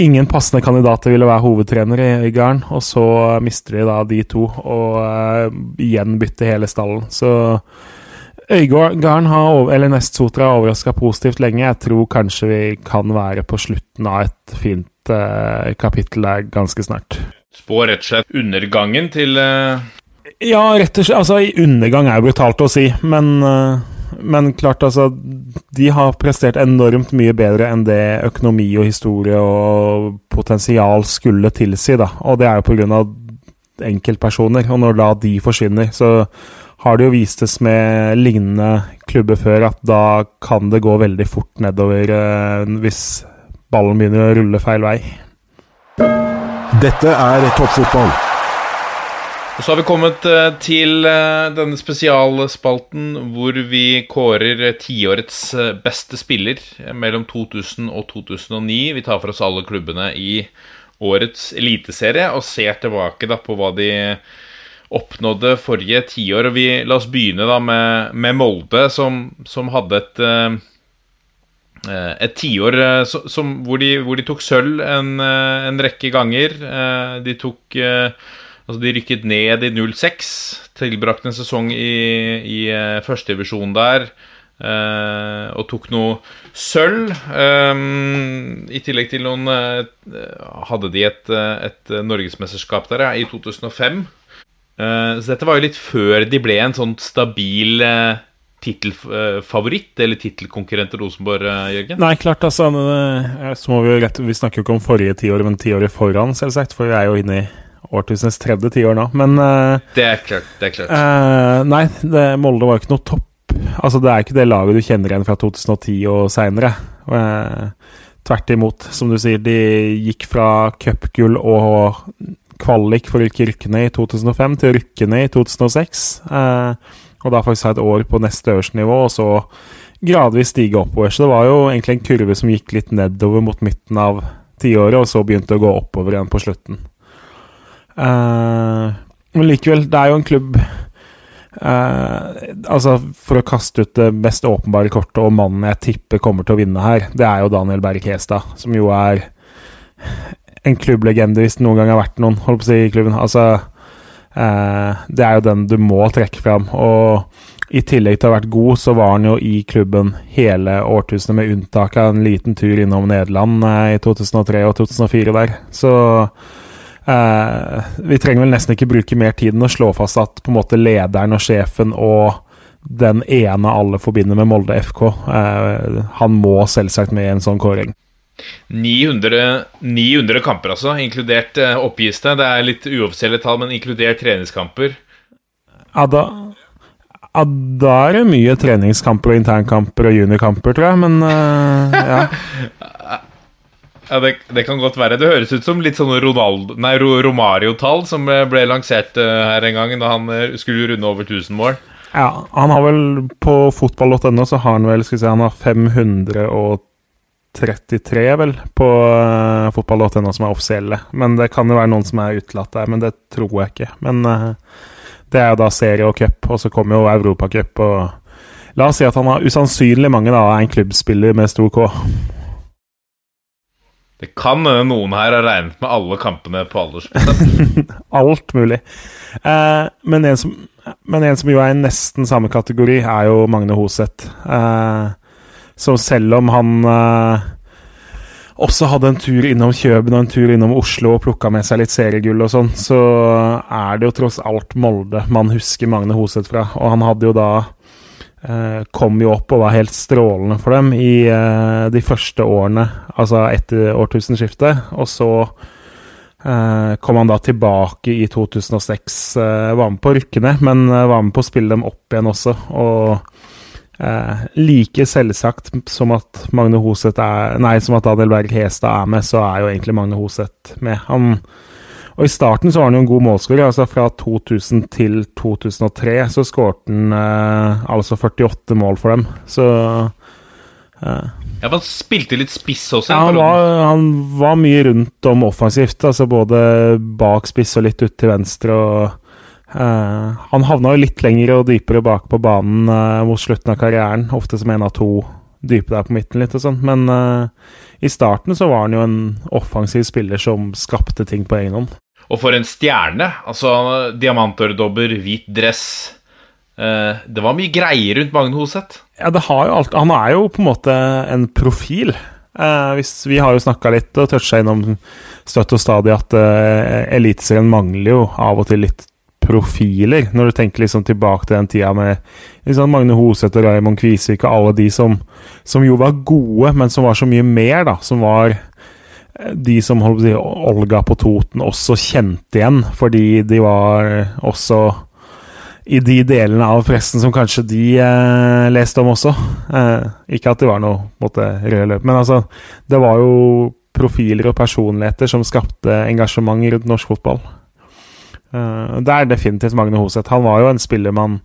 Ingen passende kandidater ville være hovedtrener i Øygarden, og så mister de da de to, og uh, igjen bytte hele stallen. Så Øygarden har, eller Nest-Sotra har overraska positivt lenge. Jeg tror kanskje vi kan være på slutten av et fint eh, kapittel der ganske snart. Spår rett og slett undergangen til eh, Ja, rett og slett. Altså, undergang er jo brutalt å si, men, eh, men klart, altså De har prestert enormt mye bedre enn det økonomi og historie og potensial skulle tilsi, da. Og det er jo på grunn av enkeltpersoner. Og når da de forsvinner, så har det jo vistes med lignende klubber før at da kan det gå veldig fort nedover eh, hvis ballen begynner å rulle feil vei. Dette er toppfotball. Og så har vi kommet eh, til eh, denne spesialspalten hvor vi kårer eh, tiårets beste spiller mellom 2000 og 2009. Vi tar for oss alle klubbene i årets eliteserie og ser tilbake da på hva de oppnådde forrige tiår. La oss begynne da med, med Molde, som, som hadde et et tiår hvor, hvor de tok sølv en, en rekke ganger. De tok Altså, de rykket ned i 06. Tilbrakte en sesong i, i eh, førstedivisjon der. Uh, og tok noe sølv. Um, I tillegg til noen uh, Hadde de et, et norgesmesterskap der ja, i 2005. Uh, så dette var jo litt før de ble en sånn stabil uh, tittelfavoritt, eller tittelkonkurrent til Rosenborg, Jørgen? Nei, klart, altså. Det, Så må vi Vi snakker jo ikke om forrige tiår, men tiåret foran, selvsagt. For vi er jo inne i årtusenets tredje tiår nå. Men eh, Det er klart. det er klart eh, Nei, det, Molde var jo ikke noe topp. Altså, det er ikke det laget du kjenner igjen fra 2010 og seinere. tvert imot, som du sier. De gikk fra cupgull og kvalik for ikke i 2005 til rykkene i 2006. Eh, og da faktisk ha et år på neste øverste nivå, og så gradvis stige oppover. Så det var jo egentlig en kurve som gikk litt nedover mot midten av tiåret, og så begynte å gå oppover igjen på slutten. Eh, men likevel, det er jo en klubb eh, Altså, for å kaste ut det mest åpenbare kortet, og mannen jeg tipper kommer til å vinne her, det er jo Daniel Berg Hestad, som jo er en klubblegende, hvis det noen gang har vært noen, holdt på å si, i klubben. Altså, eh, det er jo den du må trekke fram. Og i tillegg til å ha vært god, så var han jo i klubben hele årtusenet, med unntak av en liten tur innom Nederland eh, i 2003 og 2004 der. Så eh, vi trenger vel nesten ikke bruke mer tid enn å slå fast at på en måte lederen og sjefen og den ene alle forbinder med Molde FK, eh, han må selvsagt med i en sånn kåring. 900, 900 kamper, altså, inkludert eh, oppgis det. Det er litt uoffisielle tall, men inkludert treningskamper. Ja, da, ja, da er det mye treningskamper og internkamper og juniorkamper, tror jeg, men ja. Ja, det, det kan godt være. Det høres ut som litt sånn Romario-tall som eh, ble lansert eh, her en gang da han eh, skulle runde over 1000 mål. ja. Han har vel på fotball.no så har han vel skal vi si, han har 533 vel på uh, fotball.no som er offisielle. Men det kan jo være noen som er utelatt der, men det tror jeg ikke. Men uh, det er jo da serie og cup, og så kommer jo Europacup og La oss si at han har usannsynlig mange da en klubbspiller med stor K. Det kan hende noen her har regnet med alle kampene på aldersbestemt. Alt mulig. Eh, men, en som, men en som jo er i nesten samme kategori, er jo Magne Hoseth. Eh, så selv om han eh, også hadde en tur innom Kjøben og en tur innom Oslo og plukka med seg litt seriegull og sånn, så er det jo tross alt Molde man husker Magne Hoseth fra. Og han hadde jo da kom jo opp og var helt strålende for dem i eh, de første årene, altså etter årtusenskiftet. Og så eh, kom han da tilbake i 2006. eh, var med på å rykke ned, men eh, var med på å spille dem opp igjen også. Og eh, like selvsagt som at Magne Hoseth er Nei, som at Daniel Berg Hestad er med, så er jo egentlig Magne Hoseth med. Han og I starten så var han jo en god målskårer. altså Fra 2000 til 2003 så skåret han eh, altså 48 mål for dem. Så eh, Ja, han spilte litt spiss også. ja, han, var, han var mye rundt om offensivt. altså Både bak spiss og litt ut til venstre. og eh, Han havna jo litt lenger og dypere bak på banen eh, mot slutten av karrieren. Ofte som en av to dype der på midten, litt og sånn. Men eh, i starten så var han jo en offensiv spiller som skapte ting på egen hånd. Og for en stjerne. Altså diamantøredobber, hvit dress. eh, Det var mye greier rundt Magne Hoseth. Ja, det har jo alt Han er jo på en måte en profil. Eh, hvis, vi har jo snakka litt og toucha innom støtt og stadig at eh, Eliteserien mangler jo av og til litt profiler. Når du tenker liksom tilbake til den tida med liksom Magne Hoseth og Raymond Kvisvik og alle de som, som jo var gode, men som var så mye mer, da. Som var de som holdt på å si, Olga på Toten også kjente igjen, fordi de var også i de delene av pressen som kanskje de eh, leste om også. Eh, ikke at det var noe måte, rød løp, men altså Det var jo profiler og personligheter som skapte engasjement rundt norsk fotball. Eh, det er definitivt Magne Hoseth. Han var jo en spillermann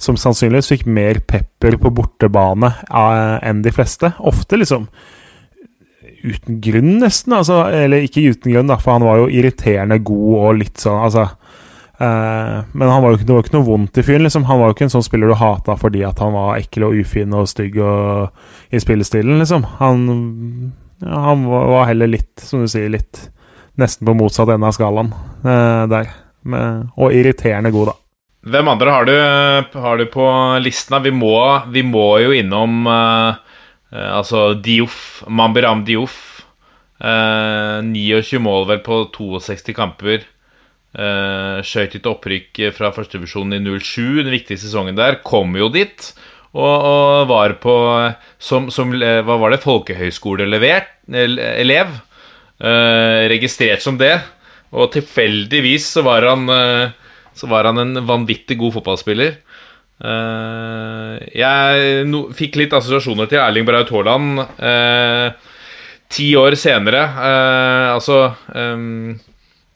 som sannsynligvis fikk mer pepper på bortebane eh, enn de fleste. Ofte liksom uten grunn, nesten. Altså, eller ikke uten grunn, da, for han var jo irriterende god og litt sånn altså Uh, men han var jo ikke, det var ikke noe vondt i fyren. Liksom. Han var jo ikke en sånn spiller du hata fordi at han var ekkel og ufin og stygg og, i spillestilen, liksom. Han, ja, han var heller litt, som du sier, litt nesten på motsatt ende av skalaen uh, der. Med, og irriterende god, da. Hvem andre har du, har du på listen? Vi må, vi må jo innom uh, altså Dioff, Mambiram Dioff. 29 mål vel på 62 kamper. Uh, Skøyt et opprykk fra førstevisjonen i 07, den viktige sesongen der. Kom jo dit. Og, og var på som, som, Hva var det? Folkehøyskoleelev. Uh, registrert som det. Og tilfeldigvis så var han uh, Så var han en vanvittig god fotballspiller. Uh, jeg no, fikk litt assosiasjoner til Erling Braut Haaland ti år senere. altså um,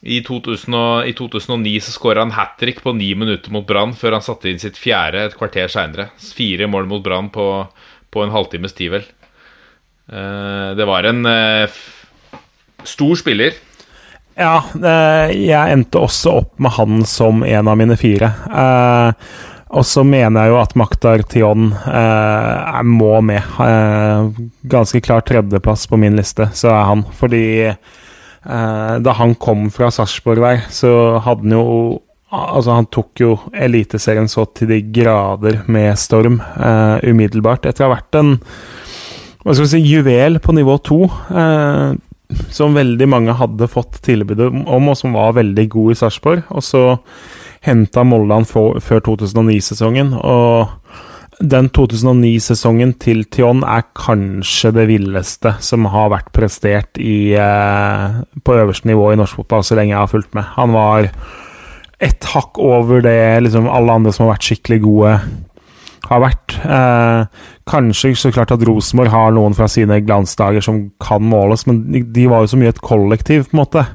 i, 2000 I 2009 så skåra han hat trick på ni minutter mot Brann før han satte inn sitt fjerde et kvarter seinere. Fire mål mot Brann på, på, en halvtimes tid, vel. Det var en stor spiller. Ja, jeg endte også opp med han som en av mine fire. Og så mener jeg jo at Maktar Tion må med. ganske klar tredjeplass på min liste, så er han. Fordi Eh, da han kom fra Sarpsborg der, så hadde han jo Altså, han tok jo Eliteserien så til de grader med storm uh, umiddelbart. Etter å ha vært en hva skal vi si, juvel på nivå to, uh, som veldig mange hadde fått tilbud om, og som var veldig god i Sarpsborg. Og så henta Molde han før 2009-sesongen, og den 2009-sesongen til Tion er kanskje det villeste som har vært prestert i, eh, på øverste nivå i norsk fotball så lenge jeg har fulgt med. Han var ett hakk over det liksom, alle andre som har vært skikkelig gode, har vært. Eh, kanskje så klart at Rosenborg har noen fra sine glansdager som kan måles, men de var jo så mye et kollektiv, på en måte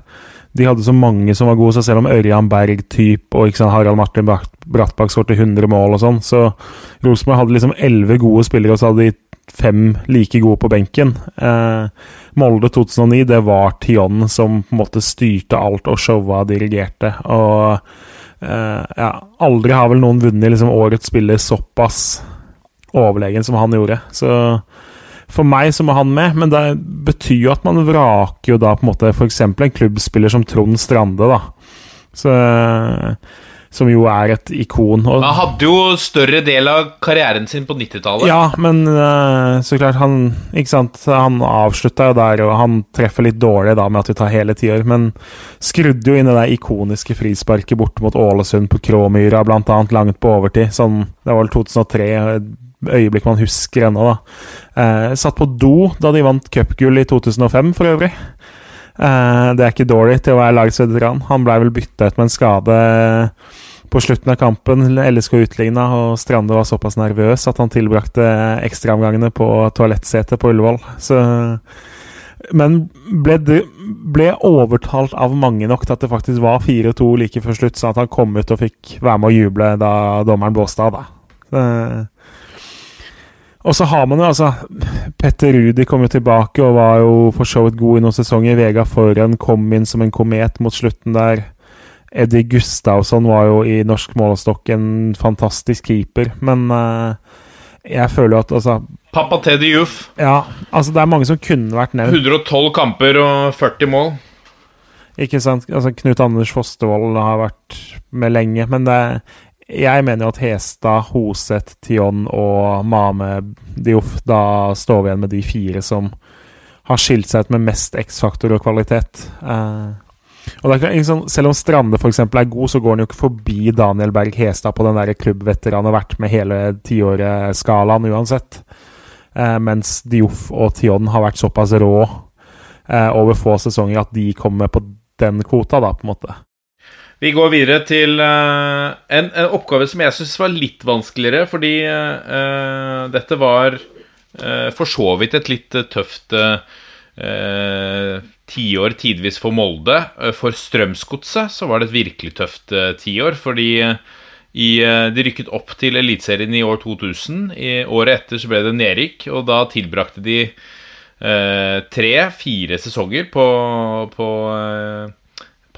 de hadde så mange som var gode, så selv om Ørjan Berg typ og sant, Harald Martin Brattbakk skåret 100 mål og sånn, så Rosenborg hadde liksom elleve gode spillere, og så hadde de fem like gode på benken. Eh, Molde 2009, det var Tion som på en måte styrte alt og showa dirigerte. Og eh, ja, aldri har vel noen vunnet liksom årets spiller såpass overlegen som han gjorde. Så for meg så må han med, men det betyr jo at man vraker jo da på en måte f.eks. en klubbspiller som Trond Strande, da. Så, som jo er et ikon. Og, han hadde jo større del av karrieren sin på 90-tallet. Ja, men uh, så klart Han ikke sant, han avslutta jo der, og han treffer litt dårlig da med at vi tar hele tiår, men skrudde jo inn det der ikoniske frisparket borte mot Ålesund på Kråmyra, blant annet langt på overtid. Sånn, det var vel 2003 øyeblikk man husker ennå, da. Eh, satt på do da de vant cupgull i 2005, for øvrig. Eh, det er ikke dårlig til å være lagsveteran. Han blei vel bytta ut med en skade på slutten av kampen. LSK utligna, og Strande var såpass nervøs at han tilbrakte ekstraomgangene på toalettsetet på Ullevål. Så men ble, ble, overtalt av mange nok til at det faktisk var 4-2 like før slutt, så at han kom ut og fikk være med å juble da dommeren blåste av. da. Og så har man jo altså Petter Rudi kom jo tilbake og var jo for så vidt god i noen sesonger. Vega Foran kom inn som en komet mot slutten der. Eddie Gustavsson var jo i norsk målestokk en fantastisk keeper, men uh, jeg føler jo at altså Pappa Teddy Juff. Ja, altså det er mange som kunne vært nevnt. 112 kamper og 40 mål. Ikke sant. Altså Knut Anders Fostervold har vært med lenge, men det, jeg mener jo at Hestad, Hoseth, Tion og Mame Dioff Da står vi igjen med de fire som har skilt seg ut med mest X-faktor og kvalitet. Eh, og det er ikke, sånn, Selv om Strande for eksempel, er god, så går han jo ikke forbi Daniel Berg Hestad på den der klubbveteran har vært med hele tiåret-skalaen uansett. Eh, mens Dioff og Tion har vært såpass rå eh, over få sesonger at de kommer på den kvota, da, på en måte. Vi går videre til uh, en, en, oppgave som jeg syns var litt vanskeligere, fordi uh, dette var uh, for så vidt et litt tøft tiår tidvis for Molde. For Strømsgodset så var det et virkelig tøft tiår, fordi i, de rykket opp til Eliteserien i år 2000. I året etter så ble det nedrykk, og da tilbrakte de tre-fire sesonger på, på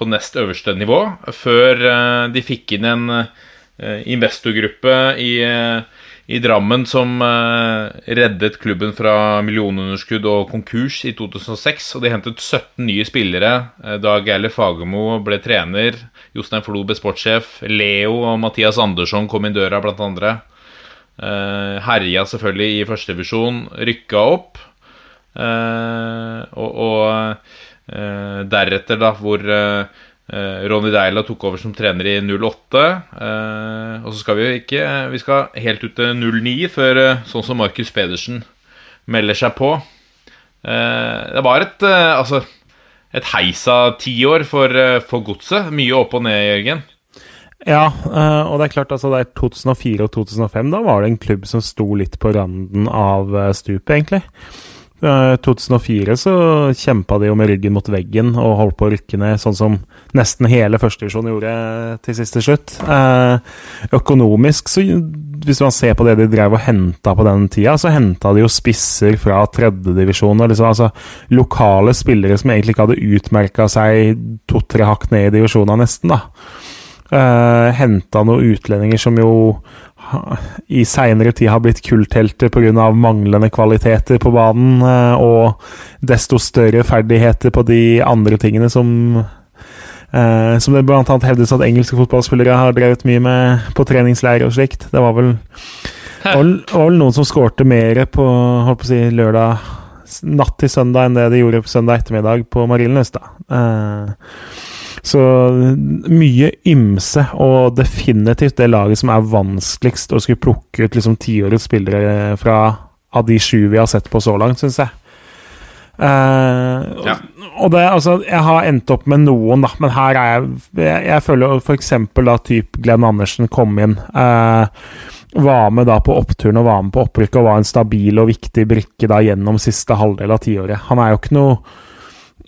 på nest øverste nivå, før eh, de fikk inn en eh, investorgruppe i, eh, i Drammen som reddet klubben fra millionunderskudd og konkurs i 2006. Og de hentet 17 nye spillere da Geir Fagermo ble trener. Jostein Flo ble sportssjef. Leo og Mathias Andersson kom inn døra, blant andre. Herja selvfølgelig i førstedivisjon. Rykka opp. og, og deretter, da, hvor eh, eh, Ronny Deila tok over som trener i 08. og så skal vi jo ikke Vi skal helt ut til 09 før sånn som Markus Pedersen melder seg på. det var et altså et heisa tiår for, for godset. Mye opp og ned, Jørgen. Ja, og det er klart, altså det er 2004 og 2005, da var det en klubb som sto litt på randen av stupet, egentlig. I 2004 så kjempa de jo med ryggen mot veggen og holdt på å rykke ned, sånn som nesten hele førstedivisjon gjorde til siste slutt. Eh, økonomisk, så hvis man ser på det de drev og henta på den tida, så henta de jo spisser fra tredjedivisjon. Liksom, altså lokale spillere som egentlig ikke hadde utmerka seg to-tre hakk ned i divisjonene, nesten. da. Uh, henta noen utlendinger som jo i seinere tid har blitt kulthelter pga. manglende kvaliteter på banen, eh, og desto større ferdigheter på de andre tingene som Uh, som det annet hevdes at engelske fotballspillere har drevet mye med på treningsleirer og slikt. Det var vel, var, var vel noen som skårte mer på, på si, lørdag natt til søndag enn det de gjorde på søndag ettermiddag på Marienlyst. Uh, så mye ymse, og definitivt det laget som er vanskeligst å skulle plukke ut liksom tiårets spillere fra av de sju vi har sett på så langt, syns jeg. Uh, ja. Og det, altså, jeg har endt opp med noen, da, men her er jeg Jeg, jeg føler f.eks. da typ Glenn Andersen kom inn. Uh, var med da på oppturen og var med på opprykket og var en stabil og viktig brikke da gjennom siste halvdel av tiåret. Han er jo ikke noe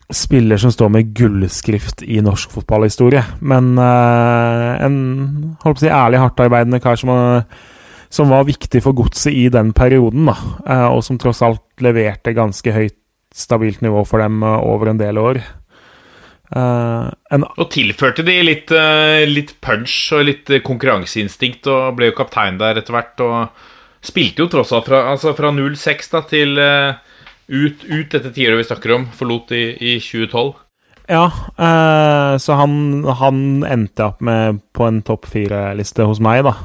spiller som står med gullskrift i norsk fotballhistorie. Men uh, en holdt på å si, ærlig, hardtarbeidende kar som, som, var viktig for godset i den perioden, da, uh, og som tross alt leverte ganske høyt stabilt nivå for dem uh, over en del år. En, og tilførte de litt, litt, punch og litt konkurranseinstinkt, og ble jo kaptein der etter hvert. Og spilte jo tross alt fra, altså fra 06 da, til ut, ut dette tiåret vi snakker om, forlot i, i 2012. Ja, eh, så han, han, endte opp med på en topp fire-liste hos meg, da.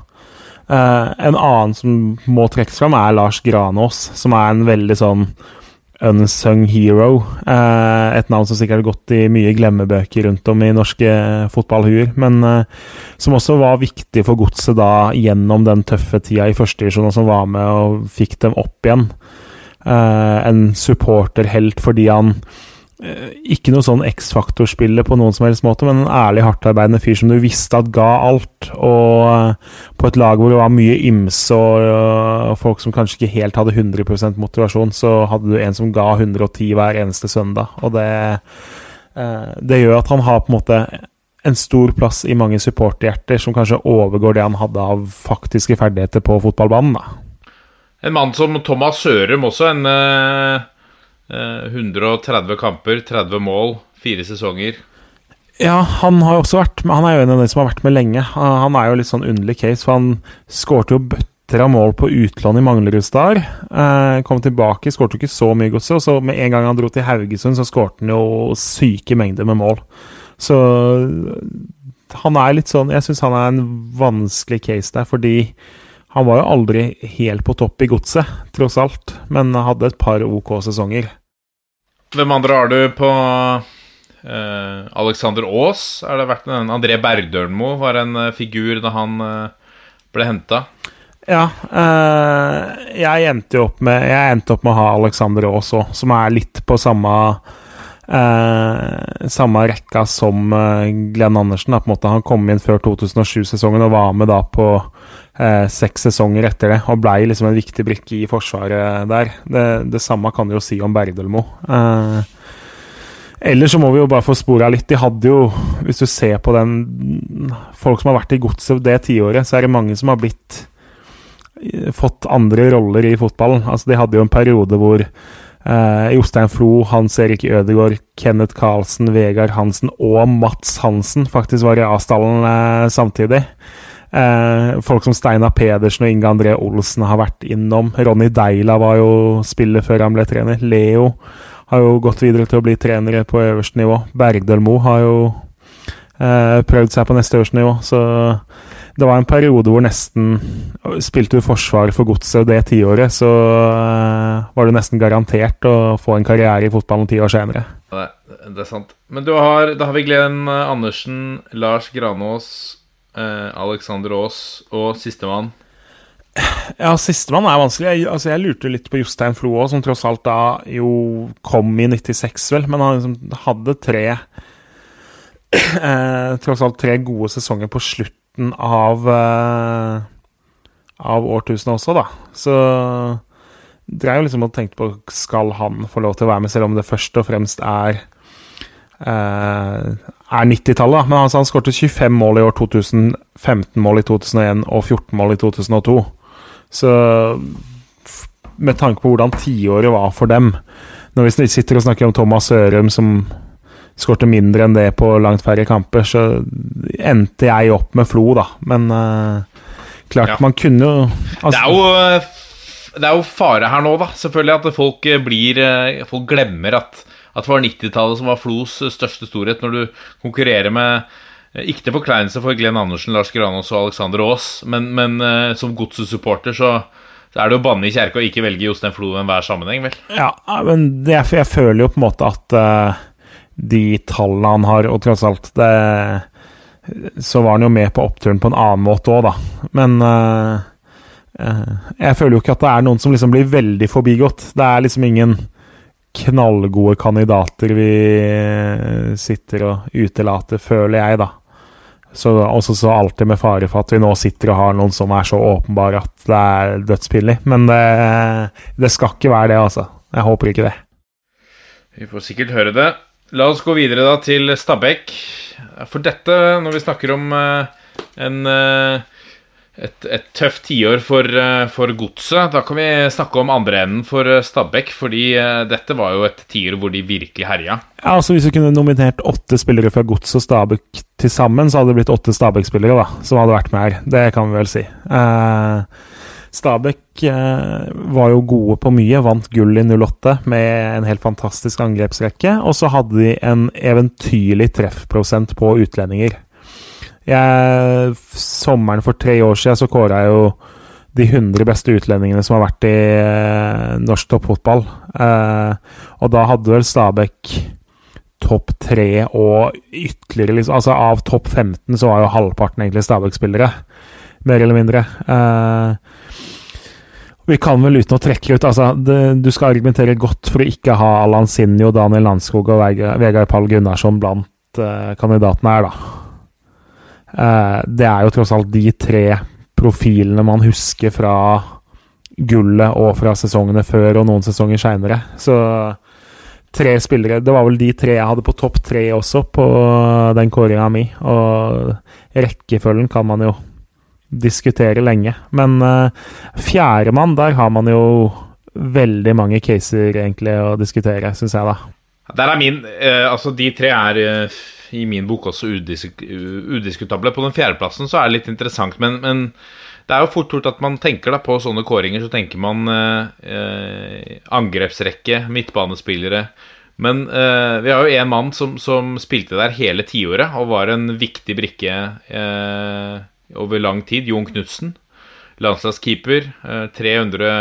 Eh, en annen som må trekkes fram, er Lars Granås, som er en veldig sånn unsung hero. Eh, et navn som sikkert har gått i mye glemmebøker rundt om i norske fotballhuer, men eh, som også var viktig for godset da gjennom den tøffe tida i førstedivisjon, og som var med og fikk dem opp igjen. Eh, en supporterhelt fordi han eh, ikke noe sånn X-faktor-spillet på noen som helst måte, men en ærlig, hardtarbeidende fyr som du visste at ga alt. Og eh, på et lag hvor det var mye ymse og folk som kanskje ikke helt hadde 100% motivasjon, så hadde du en som ga 110 hver eneste søndag. Og det, det gjør at han har på en måte en stor plass i mange supporterhjerter, som kanskje overgår det han hadde av faktiske ferdigheter på fotballbanen. da. En mann som Thomas Sørum også. En uh, 130 kamper, 30 mål, fire sesonger. Ja, han har jo også vært Han er jo en av de som har vært med lenge. Han er jo litt sånn underlig case, for han skårte jo bøtter av mål på utlån i Manglerudstad. Eh, kom tilbake, skårte ikke så mye godset, og så med en gang han dro til Haugesund, så skårte han jo syke mengder med mål. Så Han er litt sånn Jeg syns han er en vanskelig case der, fordi han var jo aldri helt på topp i godset, tross alt, men hadde et par OK sesonger. Hvem andre har du på eh, Alexander Aas? Er det vært en André Bergdølmo var en eh, figur da han eh, ble henta? Ja, eh, jeg endte opp med Jeg endte opp med å ha Alexander Aas òg, som er litt på samme eh, samme rekka som eh, Glenn Andersen. Da, på en måte. Han kom inn før 2007-sesongen og var med da på eh, seks sesonger etter det. Og blei liksom en viktig brikke i forsvaret der. Det, det samme kan du jo si om Berdelmo. Eh, Ellers så må vi jo bare få spora litt. De hadde jo, hvis du ser på den Folk som har vært i godset det tiåret, så er det mange som har blitt eh, Fått andre roller i fotballen. Altså, de hadde jo en periode hvor eh, Jostein Flo, Hans Erik Ødegaard, Kenneth Karlsen, Vegard Hansen og Mats Hansen faktisk var i A-stallen eh, samtidig. Eh, folk som Steinar Pedersen og Inge André Olsen har vært innom. Ronny Deila var jo spiller før han ble trener. Leo har jo gått videre til å bli trenere på øverste nivå. Bergdølmo har jo eh, prøvd seg på neste øverste nivå, så det var en periode hvor nesten Spilte du forsvar for godset det tiåret, så eh, var du nesten garantert å få en karriere i fotballen ti år senere. Det, er sant. Men har, da har vi Glenn Andersen, Lars Granås, eh, Alexander Aas og sistemann. Ja, sistemann er vanskelig. Jeg, altså, jeg lurte litt på Jostein Flo òg, som tross alt da jo kom i 96, vel. Men han liksom hadde tre eh, Tross alt tre gode sesonger på slutten av eh, Av årtusenet også, da. Så dreier jo liksom og tenkte på skal han få lov til å være med, selv om det først og fremst er eh, er 90-tallet. Men altså, han skårte 25 mål i år 2000, 15 mål i 2001 og 14 mål i 2002. Så med tanke på hvordan tiåret var for dem Når vi sitter og snakker om Thomas Sørum som skårte mindre enn det på langt færre kamper, så endte jeg opp med Flo, da. Men uh, klart, Ja. man kunne jo altså, Det er jo det er jo fare her nå, da. Selvfølgelig at folk eh, blir eh, Folk glemmer at, at det var 90-tallet som var Flos eh, største storhet, når du konkurrerer med eh, Ikke til forkleinelse for Glenn Andersen, Lars Granås og Alexander Aas, men, men eh, som godset-supporter så, så er det å banne i kjerka og ikke velge Jostein Flo i enhver sammenheng, vel. Ja, men det, jeg føler jo på en måte at uh, de tallene han har, og tross alt det, Så var han jo med på oppturen på en annen måte òg, da. Men uh, uh, jeg føler jo ikke at det er noen som liksom blir veldig forbigått. Det er liksom ingen knallgode kandidater vi eh, sitter og utelater, føler jeg, da. Så også så alltid med fare for at vi nå sitter og har noen som er så åpenbare at det er dødspillig. Men det, det skal ikke være det, altså. Jeg håper ikke det. Vi får sikkert høre det. La oss gå videre da til Stabæk. For dette, når vi snakker om eh, en, eh, et, et tøft tiår for, eh, for godset, da kan vi snakke om andre enden for eh, Stabæk. Fordi eh, dette var jo et tiår hvor de virkelig herja. Ja, altså Hvis vi kunne nominert åtte spillere fra Gods og Stabæk til sammen, så hadde det blitt åtte Stabæk-spillere da, som hadde vært med her. Det kan vi vel si. Eh, Stabæk eh, var jo gode på mye, vant gull i 08 med en helt fantastisk angrepsrekke. Og så hadde de en eventyrlig treffprosent på utlendinger. Jeg, sommeren for tre år siden så kåra jeg jo de 100 beste utlendingene som har vært i eh, norsk toppfotball. Eh, og da hadde vel Stabæk topp tre og ytterligere liksom, Altså av topp 15 så var jo halvparten egentlig Stabæk-spillere. Mer eller mindre. Eh, vi kan vel uten å trekke ut altså, det, Du skal argumentere godt for å ikke ha Alan Sinjo, Daniel Landskog og Vegard, Pall Gunnarsson blant eh, kandidatene her, da. Eh, det er jo tross alt de tre profilene man husker fra gullet og fra sesongene før og noen sesonger seinere. Så tre spillere Det var vel de tre jeg hadde på topp tre også på den kåringa mi. Og rekkefølgen kan man jo diskutere lenge. Men uh, fjerdemann, der har man jo veldig mange caser egentlig å diskutere, syns jeg, da. Der er min eh, Altså, de tre er eh, i min bok også udisk, udiskutable. På den fjerdeplassen så er det litt interessant, men, men det er jo fort gjort at man tenker da på sånne kåringer, så tenker man eh, eh, angrepsrekke, midtbanespillere, Men eh, vi har jo en mann som, som spilte der hele tiåret og var en viktig brikke eh, over lang tid. Jon Knutsen. Landslagskeeper. Eh, 300,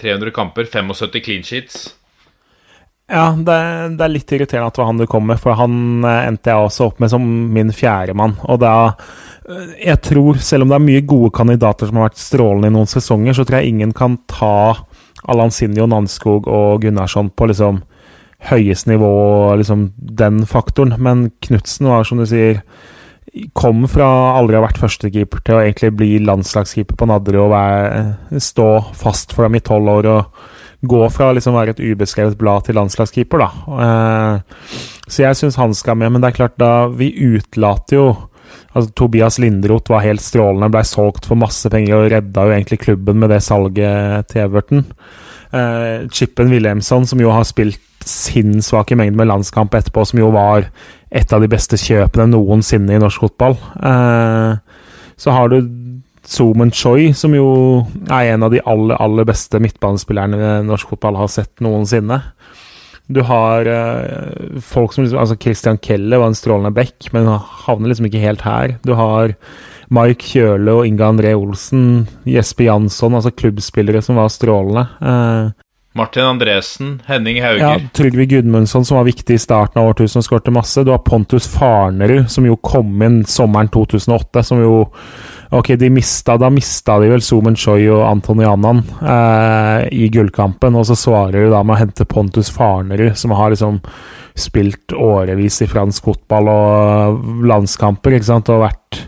300 kamper, 75 clean sheets. Ja, det, det, er litt irriterende at det var han du kom med, for han eh, endte jeg også opp med som min fjerdemann. Og da eh, Jeg tror, selv om det er mye gode kandidater som har vært strålende i noen sesonger, så tror jeg ingen kan ta Alansinho, Nanskog og Gunnarsson på liksom høyest nivå, og liksom den faktoren. Men Knutsen var, som du sier, kom fra aldri å ha vært førstekeeper til å egentlig bli landslagskeeper på Nadderud og være, stå fast for dem i tolv år. og gå fra å liksom være et ubeskrevet blad til landslagskeeper, da. Eh, så jeg syns han skal med, men det er klart, da Vi utelater jo Altså, Tobias Lindroth var helt strålende, blei solgt for masse penger og redda jo egentlig klubben med det salget til Everton. Uh, Chippen Wilhelmsson, som jo har spilt sinnssvake mengder med landskamp etterpå, som jo var et av de beste kjøpene noensinne i norsk fotball. Uh, så har du Zoomen Choi, som jo er en av de aller, aller beste midtbanespillerne norsk fotball har sett noensinne. Du har eh, folk som liksom, altså Christian Kelle var en strålende back, men havner liksom ikke helt her. Du har Mike Kjøle og Inga André Olsen, Jesper Jansson, altså klubbspillere som var strålende. Eh, Martin Andresen, Henning Hauger. Ja, Trygve Gudmundsson, som var viktig i starten av årtusen og skårte masse. Du har Pontus Farnerud, som jo kom inn sommeren 2008, som jo Ok, de mista, da mista de vel Zoomen Choi og Antony Annan eh, i gullkampen, og så svarer de da med å hente Pontus Farnerud, som har liksom spilt årevis i fransk fotball og landskamper, ikke sant, og vært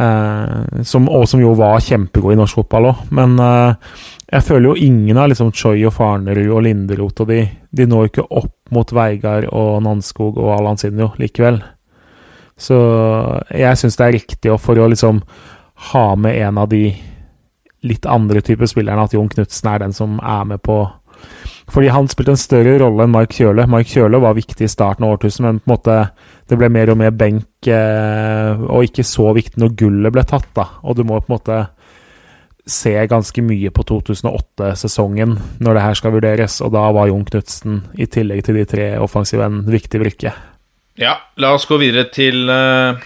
eh, som, Og som jo var kjempegod i norsk fotball òg, men eh, jeg føler jo ingen av liksom Choi og Farnerud og Linderoth og de, de når ikke opp mot Veigard og Nanskog og Alansinho likevel. Så jeg syns det er riktig, og for å liksom ha med en av de litt andre typer spillerne, at Jon Knutsen er den som er med på Fordi han spilte en større rolle enn Mark Kjøle. Mark Kjøle var viktig i starten av årtusen, men på en måte det ble mer og mer benk, eh, og ikke så viktig når gullet ble tatt, da. Og du må på en måte se ganske mye på 2008-sesongen når det her skal vurderes, og da var Jon Knutsen, i tillegg til de tre offensive, en viktig brikke. Ja, la oss gå videre til uh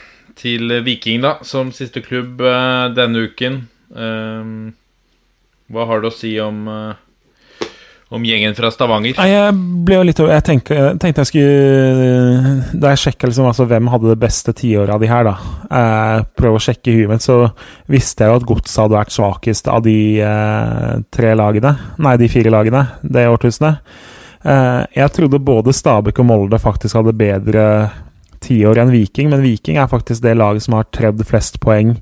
til Viking, da, som siste klubb uh, denne uken. Uh, hva har du å si om, uh, om gjengen fra Stavanger? Nei, jeg ble jo litt Jeg tenkte tenkte jeg skulle Da jeg sjekka liksom, altså, hvem hadde det beste tiåret av de her, da eh, Prøve å sjekke huet mitt, så visste jeg jo at Godset hadde vært svakest av de tre lagene. Nei, de fire lagene det årtusenet. jeg trodde både Stabæk og Molde faktisk hadde bedre tiår enn Viking, men Viking er faktisk det laget som har tredd flest poeng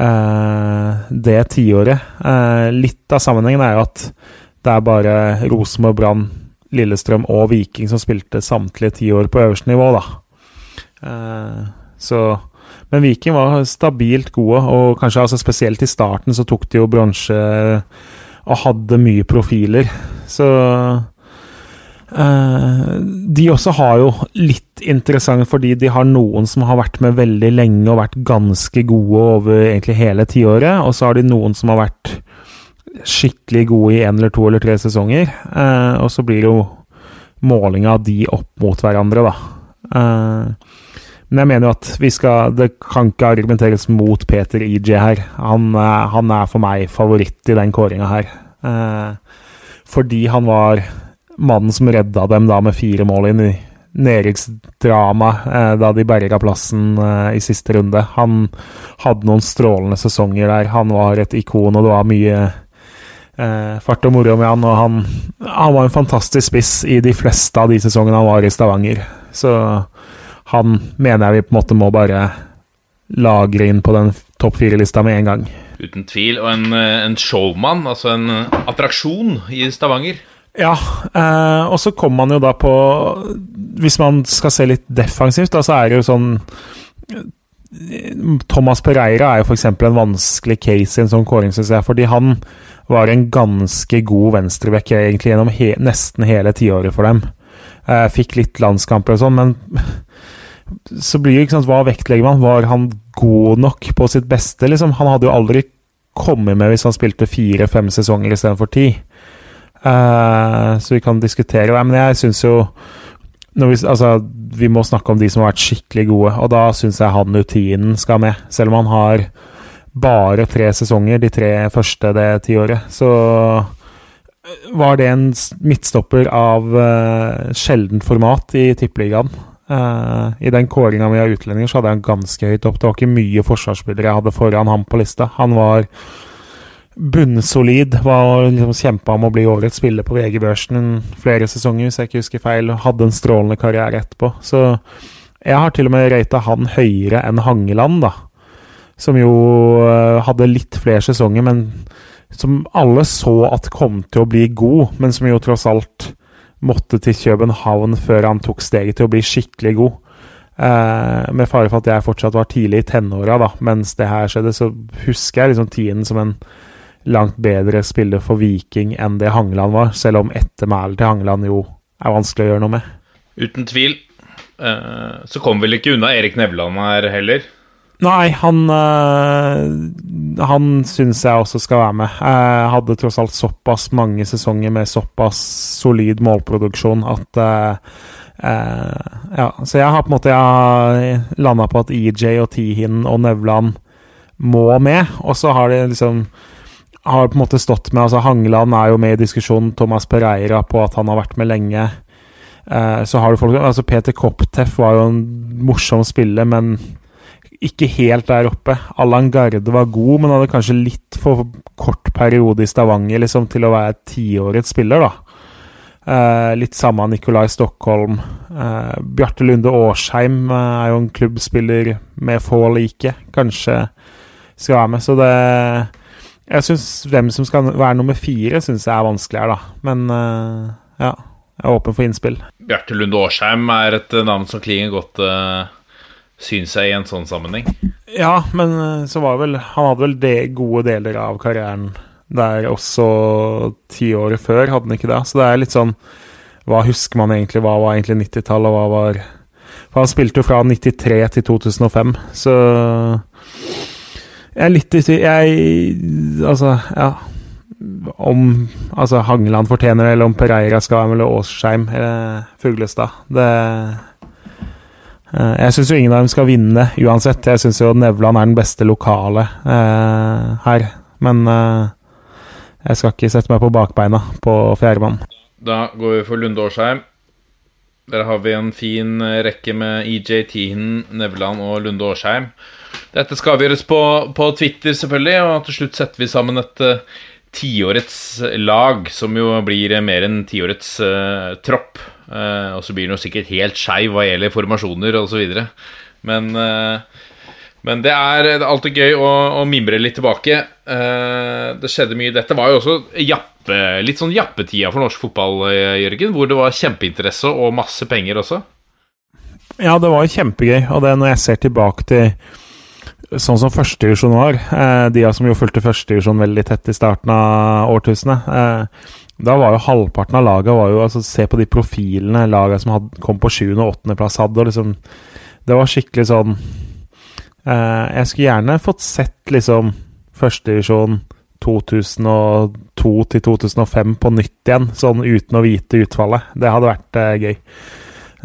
eh, det tiåret. Eh, litt av sammenhengen er jo at det er bare Rosenborg, Brann, Lillestrøm og Viking som spilte samtlige tiår på øverste nivå, da. Eh, så Men Viking var stabilt gode, og kanskje altså spesielt i starten så tok de jo bronse og hadde mye profiler. Så de også har jo litt interessant fordi de har noen som har vært med veldig lenge og vært ganske gode over egentlig hele tiåret, og så har de noen som har vært skikkelig gode i én eller to eller tre sesonger. Uh, og så blir jo målinga de opp mot hverandre, da. Uh, men jeg mener jo at vi skal Det kan ikke argumenteres mot Peter EJ her. Han, han er for meg favoritt i den kåringa her. fordi han var mannen som redda dem da med fire mål inn i nedrykksdramaet eh, da de berga plassen eh, i siste runde. Han hadde noen strålende sesonger der. Han var et ikon, og det var mye eh, fart og moro med han. Og han, han, var en fantastisk spiss i de fleste av de sesongene han var i Stavanger. Så han mener jeg vi på en måte må bare lagre inn på den topp fire-lista med en gang. Uten tvil. Og en, eh, en showman, altså en attraksjon i Stavanger. Ja, eh, og så kommer man jo da på Hvis man skal se litt defensivt, da, så er det jo sånn Thomas Pereira er jo f.eks. en vanskelig case i en sånn kåring, syns jeg. Fordi han var en ganske god venstreback egentlig gjennom he nesten hele tiåret for dem. Eh, fikk litt landskamper og sånn, men så blir det ikke sant, Hva vektlegger man? Var han god nok på sitt beste? Liksom? Han hadde jo aldri kommet med hvis han spilte fire-fem sesonger istedenfor ti. Eh, så vi kan diskutere det. Men jeg syns jo vi, altså, vi må snakke om de som har vært skikkelig gode, og da syns jeg han Utinen skal med. Selv om han har bare tre sesonger, de tre første det tiåret, så var det en midtstopper av uh, sjeldent format i tippeligaen. Uh, I den kåringa mi av utlendinger så hadde jeg han ganske høyt opp. Det var ikke mye forsvarsspillere jeg hadde foran ham på lista. Han var bunnsolid. Var liksom Kjempa om å bli årets spiller på VG-børsen flere sesonger, hvis jeg ikke husker feil. Hadde en strålende karriere etterpå. Så jeg har til og med rata han høyere enn Hangeland, da. Som jo eh, hadde litt flere sesonger, men som alle så at kom til å bli god, men som jo tross alt måtte til København før han tok steget til å bli skikkelig god. Eh, med fare for at jeg fortsatt var tidlig i tenåra da, mens det her skjedde, så husker jeg liksom tiden som en langt bedre spiller for Viking enn det Hangeland var, selv om ettermælet til Hangeland jo er vanskelig å gjøre noe med. Uten tvil. Eh, så kommer vel ikke unna Erik Nevland her heller. Nei, han øh, Han syns jeg også skal være med. Jeg hadde tross alt såpass mange sesonger med såpass solid målproduksjon at øh, Ja, så jeg har på en måte landa på at EJ og Tihin og Nevland må med, og så har de liksom har på en måte stått med altså Hangeland er jo med i diskusjonen, Thomas Pereira på at han har vært med lenge. Eh, så har du folk altså Peter Kopteff var jo en morsom spiller, men ikke helt der oppe. Allan Garde var god, men hadde kanskje litt for kort periode i Stavanger liksom, til å være tiårets spiller, da. Eh, litt samme Nikolai Stockholm. Eh, Bjarte Lunde Årsheim eh, er jo en klubbspiller med få like. Kanskje skal være med, så det Jeg syns hvem som skal være nummer fire, syns jeg er vanskelig her, da. Men uh, ja, jeg er åpen for innspill. Bjarte Lunde Årsheim er et eh, navn som klinger godt, uh, syns jeg, i en sånn sammenheng. Ja, men eh, så var vel Han hadde vel de gode deler av karrieren der også ti år før, hadde han ikke det? Så det er litt sånn Hva husker man egentlig? Hva var egentlig 90-tallet, og hva var For han spilte jo fra 93 til 2005, så Jeg er litt i tvil Jeg Altså, ja Om altså Hangeland fortjener det, eller om Pereira skal være med, eller Åsheim eller Fuglestad. Det Eh, Jeg syns jo ingen av dem skal vinne uansett. Jeg syns jo Nevland er den beste lokale eh, her. Men eh, jeg skal ikke sette meg på bakbeina på fjerdemann. Da går vi for Lunde Årsheim. Der har vi en fin eh, rekke med EJ Tihen, Nevland og Lunde Årsheim. Dette skal avgjøres på, på Twitter, selvfølgelig, og til slutt setter vi sammen et uh, tiårets lag, som jo blir eh, mer enn tiårets uh, tropp. Uh, og så blir den jo sikkert helt skeiv hva gjelder formasjoner osv. Men, uh, men det er, alltid gøy å, å mimre litt tilbake. Eh, det skjedde mye. Dette var jo også jappe, litt sånn jappetida for norsk fotball, eh, Jørgen. Hvor det var kjempeinteresse og masse penger også. Ja, det var jo kjempegøy. Og det når jeg ser tilbake til sånn som førstedivisjon var, eh, de som jo fulgte førstedivisjon veldig tett i starten av årtusenet eh, Da var jo halvparten av jo, altså Se på de profilene laget som hadde, kom på 7. og 8. plass hadde. og liksom Det var skikkelig sånn eh, Jeg skulle gjerne fått sett liksom førstedivisjon 2002 til 2005 på nytt igjen, sånn uten å vite utfallet. Det hadde vært gøy.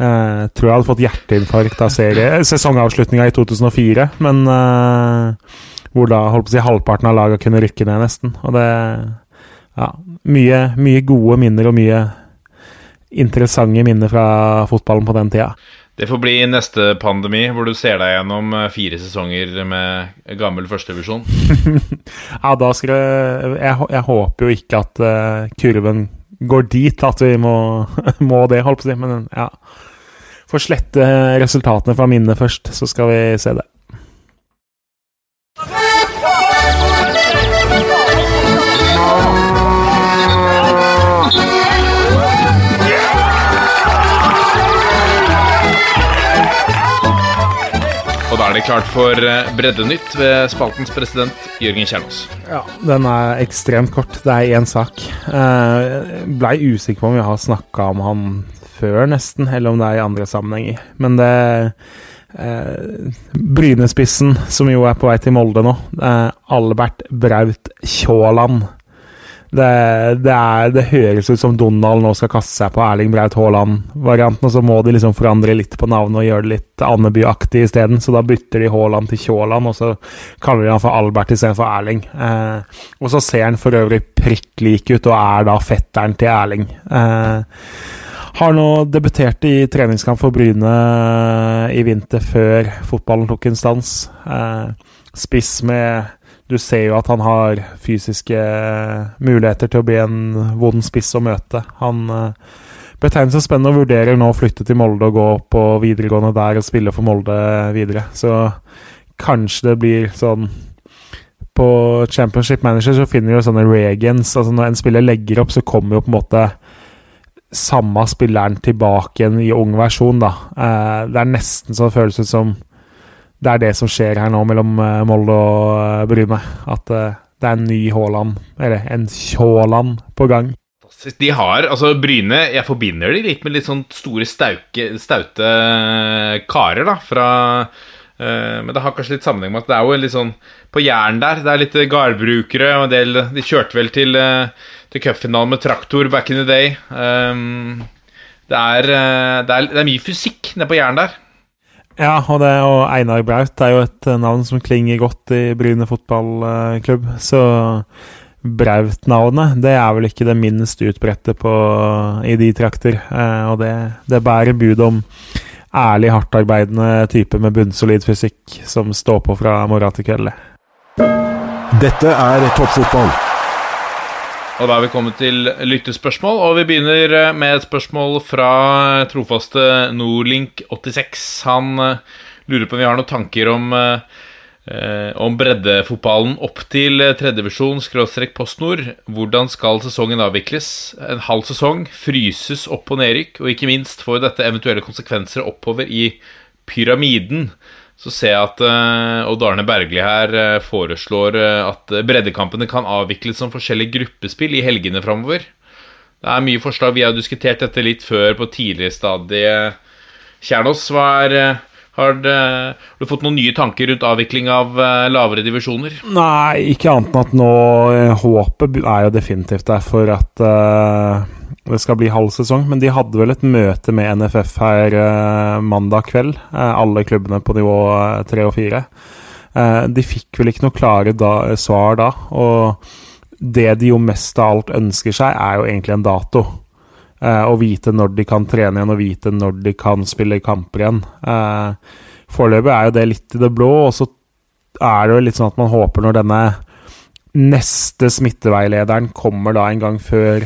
Eh, tror jeg hadde fått hjerteinfarkt av sesongavslutninga i 2004, men eh, hvor da holdt på å si halvparten av laga kunne rykke ned, nesten. Og det Ja, mye, mye gode minner og mye interessante minner fra fotballen på den tida. Det får bli neste pandemi, hvor du ser deg gjennom eh, fire sesonger med gammel førstevisjon. Ja, da skal jeg, Jeg, jeg håper jo ikke at kurven går dit at vi må, må det, holdt på å si, men ja. Får slette resultatene fra minnet først, så skal vi se det. Og da er det klart for eh, Breddenytt ved spaltens president Jørgen Kjernås. Ja, den er ekstremt kort. Det er én sak. Uh, Blei usikker på om vi har snakka om han før, nesten, eller om det er i andre sammenhenger. Men det eh, Brynespissen, som jo er på vei til Molde nå, eh, Albert Braut Kjåland. Det, det, er, det, høres ut som Donald nå skal kaste seg på Erling Braut Haaland-varianten, og så må de liksom forandre litt på navnet og gjøre det litt Andeby-aktig isteden. Så da bytter de Haaland til Kjåland, og så kaller de han for Albert istedenfor Erling. Eh, og så ser han for øvrig prikk lik ut, og er da fetteren til Erling. Eh, har nå debutert i treningskamp for Bryne i vinter, før fotballen tok en stans. Eh, spiss med du ser jo at han har fysiske muligheter til å bli en vond spiss å møte. Han betegnes som spennende og vurderer nå å flytte til Molde og gå på videregående der og spille for Molde videre. Så kanskje det blir sånn På Championship Manager så finner vi jo sånne regans. Altså når en spiller legger opp, så kommer jo på en måte samme spilleren tilbake igjen i ung versjon, da. Uh, det er nesten så det føles ut som det er det som skjer her nå mellom eh, Molde og eh, Bryne. At eh, det er en ny Haaland, eller en Kjåland, på gang. De har, altså Bryne Jeg forbinder de litt med litt sånn store, stauke, staute karer, da, fra Men det har kanskje litt sammenheng med at det er jo litt sånn På Jæren der, det er litt gardbrukere, og en del De kjørte vel til, til cupfinalen med traktor back in the day. Um, det, er, uh, det, er, det er mye fysikk nede på Jæren der. Ja, og, det, og Einar Braut er jo et eh, navn som klinger godt i Bryne fotballklubb. Så Braut-navnet, det er vel ikke det minst utbredte i de trakter. Eh, og det, det bærer bud om ærlig, hardtarbeidende type med bunnsolid fysikk som står på fra morgen til kveld. Dette er toppfotball. Og da er vi kommet til lyttespørsmål, og vi begynner eh, med et spørsmål fra trofaste Nordlink86. Han uh, lurer på om vi har noen tanker om, om breddefotballen opp til tredjevisjon, skråstrek postnord. Hvordan skal sesongen avvikles? En halv sesong, fryses opp- og nedrykk, og ikke minst får dette eventuelle konsekvenser oppover i pyramiden. Så ser jeg at uh, Odd Arne Bergli her uh, foreslår uh, at breddekampene kan avvikles som forskjellige gruppespill i helgene framover. Det er mye forslag. Vi har diskutert dette litt før på tidligere stadie. Kjernås, hva er har, det, har, du fått noen nye tanker rundt avvikling av lavere divisjoner? Nei, ikke annet enn at nå Håpet er jo definitivt der for at det skal bli halv sesong, men de hadde vel et møte med NFF her eh, mandag kveld, eh, alle klubbene på nivå eh, tre og fire. Eh, de fikk vel ikke noe klare da, svar da, og det de jo mest av alt ønsker seg, er jo egentlig en dato. Eh, å vite når de kan trene igjen, og vite når de kan spille kamper igjen. Eh, foreløpig er jo det litt i det blå, og så er det jo litt sånn at man håper når denne neste smitteveilederen kommer da en gang før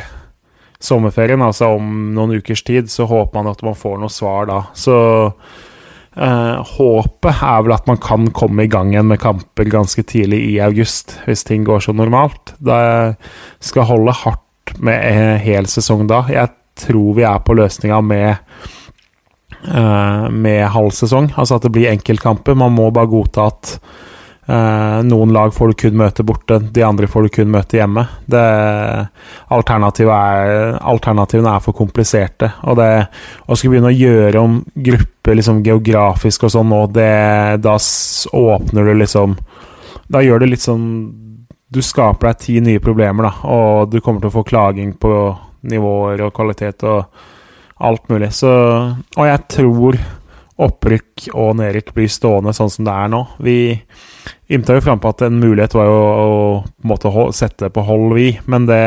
sommerferien, altså om noen ukers tid, så håper man at man får noe svar da. Så eh, håpet er vel at man kan komme i gang igjen med kamper ganske tidlig i august, hvis ting går så normalt. Det skal holde hardt med en hel sesong da. Jeg tror vi er på løsninga med eh, med halv sesong, altså at det blir enkeltkamper. Man må bare godta at Uh, noen lag får du kun møte borte, de andre får du kun møte hjemme. Det, alternativet er, alternativene er for kompliserte. Og det, å skulle begynne å gjøre om grupper liksom geografisk og sånn nå, det, da åpner du liksom Da gjør det litt sånn Du skaper deg ti nye problemer, da, og du kommer til å få klaging på nivåer og kvalitet og alt mulig. Så Og jeg tror opprykk og nedrykk blir stående sånn som det er nå. Vi ymta jo frampå at en mulighet var jo å på sette på hold, vi, men det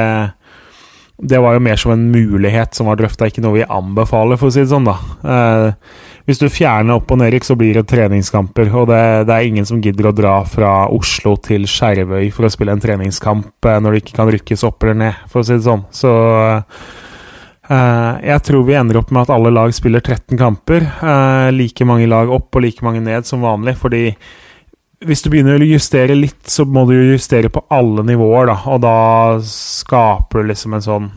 det var jo mer som en mulighet som var drøfta, ikke noe vi anbefaler, for å si det sånn, da. Eh, hvis du fjerner opp og nedrykk, så blir det treningskamper, og det, det, er ingen som gidder å dra fra Oslo til Skjervøy for å spille en treningskamp eh, når det ikke kan rykkes opp eller ned, for å si det sånn. Så eh, jeg tror vi ender opp med at alle lag spiller 13 kamper. Eh, like mange lag opp og like mange ned som vanlig, fordi hvis du begynner å justere litt, så må du justere på alle nivåer, da. Og da skaper du liksom en sånn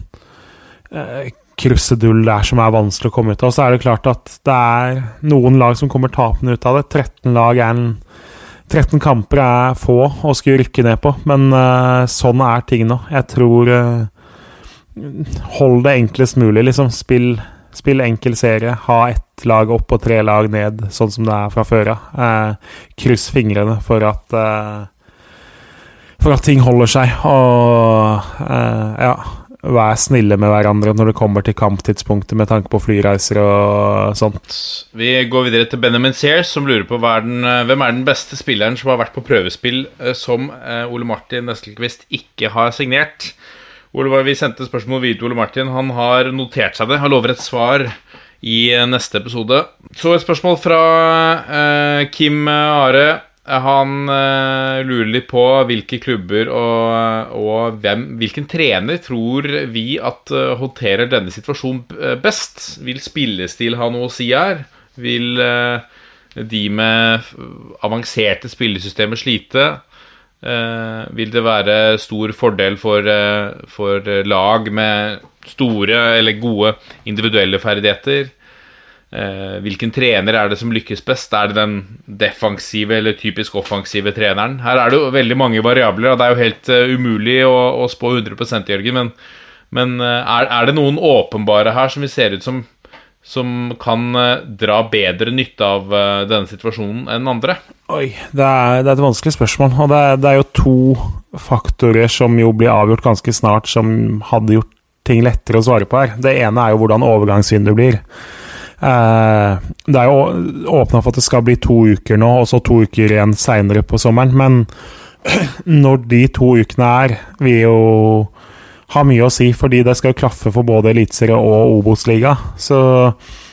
eh, krusedull der som er vanskelig å komme ut av. Og så er det klart at det er noen lag som kommer tapende ut av det. 13 lag er en 13 kamper er få å skulle rykke ned på, men eh, sånn er ting nå. Jeg tror eh, Hold det enklest mulig, liksom. Spill Spill enkel serie. Ha ett lag opp og tre lag ned, sånn som det er fra før av. Eh, kryss fingrene for at eh, for at ting holder seg. Og eh, ja, Vær snille med hverandre når det kommer til kamptidspunktet med tanke på flyreiser og sånt. Vi går videre til Benjamin Sears, som lurer på er den, eh, hvem er den beste spilleren som har vært på prøvespill eh, som eh, Ole Martin Nestelquist ikke har signert. Ole, vi sendte spørsmål videre til Ole Martin. Han har notert seg det. Han lover et svar i eh, neste episode. Så et spørsmål fra eh, Kim Are. Han eh, lurer litt på hvilke klubber og, og hvem, hvilken trener tror vi at eh, håndterer denne situasjonen eh, best? Vil spillestil ha noe å si her? Vil eh, de med avanserte spillesystemer slite? Eh, vil det være stor fordel for, eh, for lag med store eller gode individuelle ferdigheter? Eh, hvilken trener er det som lykkes best? Er det den defensive eller typisk offensive treneren? Her er det jo veldig mange variabler, og det er jo helt umulig å, å, spå 100% Jørgen. Men, men er, er, det noen åpenbare her som vi ser ut som som kan dra bedre nytte av denne situasjonen enn andre? Oi, det er, det er et vanskelig spørsmål. Og det er, det er jo to faktorer som jo blir avgjort ganske snart, som hadde gjort ting lettere å svare på her. Det ene er jo hvordan overgangsvinduet blir. Eh, det er jo åpna for at det skal bli to uker nå, og så to uker igjen seinere på sommeren. Men når de to ukene er, vil jo ha mye å si, fordi det skal jo klaffe for både Eliteserien og Obos-liga. Så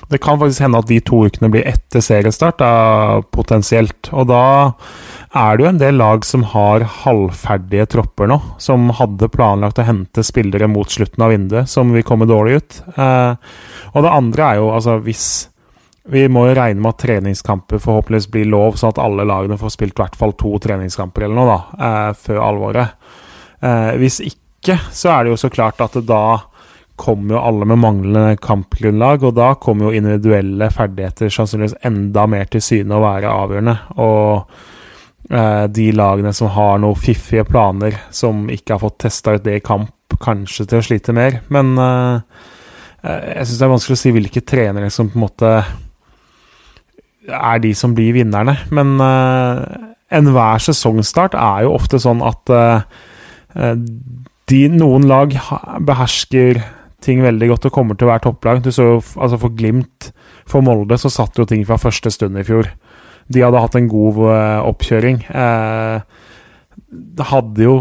det kan faktisk hende at de to ukene blir etter seriestart, da, potensielt. Og da er det jo en del lag som har halvferdige tropper nå, som hadde planlagt å hente spillere mot slutten av vinduet, som vil komme dårlig ut. Eh, og det andre er jo, altså hvis Vi må jo regne med at treningskamper forhåpentligvis blir lov, sånn at alle lagene får spilt i hvert fall to treningskamper eller noe, da, eh, før alvoret. Eh, hvis ikke, så er det jo så klart at det da kommer jo alle med manglende kampgrunnlag, og da kommer jo individuelle ferdigheter sannsynligvis enda mer til syne å være avgjørende. Og eh, de lagene som har noen fiffige planer, som ikke har fått testa ut det i kamp, kanskje til å slite mer. Men eh, jeg syns det er vanskelig å si hvilke trenere som på en måte er de som blir vinnerne. Men eh, enhver sesongstart er jo ofte sånn at eh, de, noen lag behersker ting veldig godt og kommer til å være topplag. Du så jo altså For Glimt, for Molde, så satt jo ting fra første stund i fjor de hadde hatt en god uh, oppkjøring. Eh, hadde jo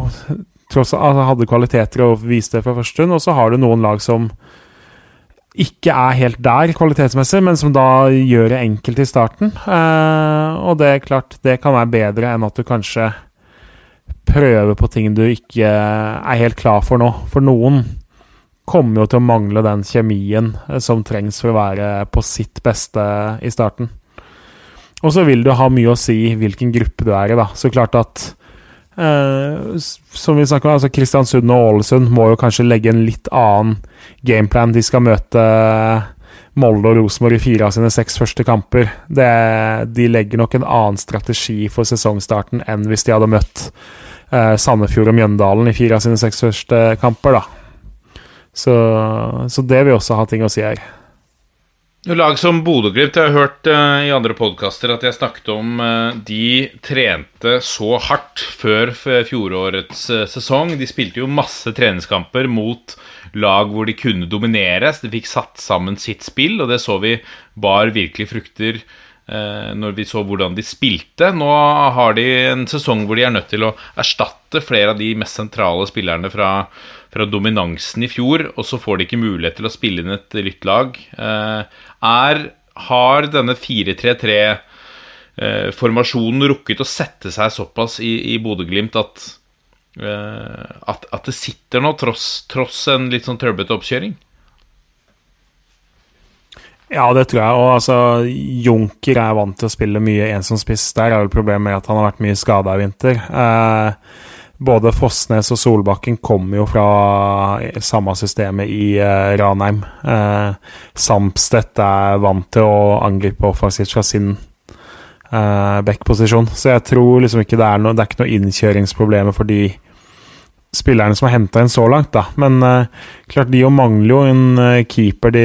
tross altså hadde kvaliteter og viste det fra første stund. Og så har du noen lag som ikke er helt der kvalitetsmessig, men som da gjør det enkelt i starten. Eh, og det er klart, det kan være bedre enn at du kanskje prøver på ting du ikke er helt klar for nå. For noen kommer jo til å mangle den kjemien som trengs for å være på sitt beste i starten. Og så vil det ha mye å si hvilken gruppe du er i, da. Så klart at eh, Som vi snakka om, altså Kristiansund og Ålesund må jo kanskje legge en litt annen gameplan. De skal møte Molde og Rosenborg i fire av sine seks første kamper. Det, de legger nok en annen strategi for sesongstarten enn hvis de hadde møtt eh, Sandefjord og Mjøndalen i fire av sine seks første kamper, da. Så, så det vil også ha ting å si her. Lag som Bodø-Glimt, jeg har hørt uh, i andre podkaster at jeg snakket om uh, De trente så hardt før fjorårets uh, sesong. De spilte jo masse treningskamper mot lag hvor de kunne dominere. Så de fikk satt sammen sitt spill, og det så vi bar virkelig frukter når vi så hvordan de spilte. Nå har de en sesong hvor de er nødt til å erstatte flere av de mest sentrale spillerne fra fra dominansen i fjor, og så får de ikke mulighet til å spille inn et nytt lag. Eh, er, har denne 4-3-3-formasjonen eh, rukket å sette seg såpass i, i Bodø-Glimt at, eh, at, at, det sitter nå, tross, tross en litt sånn trøblete oppkjøring? Ja, det tror jeg. Og altså, Junker er vant til å spille mye ensomspiss. Der er vel problemet med at han har vært mye skada i vinter. Eh, både Fossnes og Solbakken kommer jo fra samme systemet i uh, Ranheim. Uh, Samstedt er vant til å angripe offensivt fra sin uh, backposisjon. Så jeg tror liksom ikke det er noe Det er ikke noe innkjøringsproblemer for de spillerne som har henta inn så langt, da. Men uh, klart, de jo mangler jo en keeper. De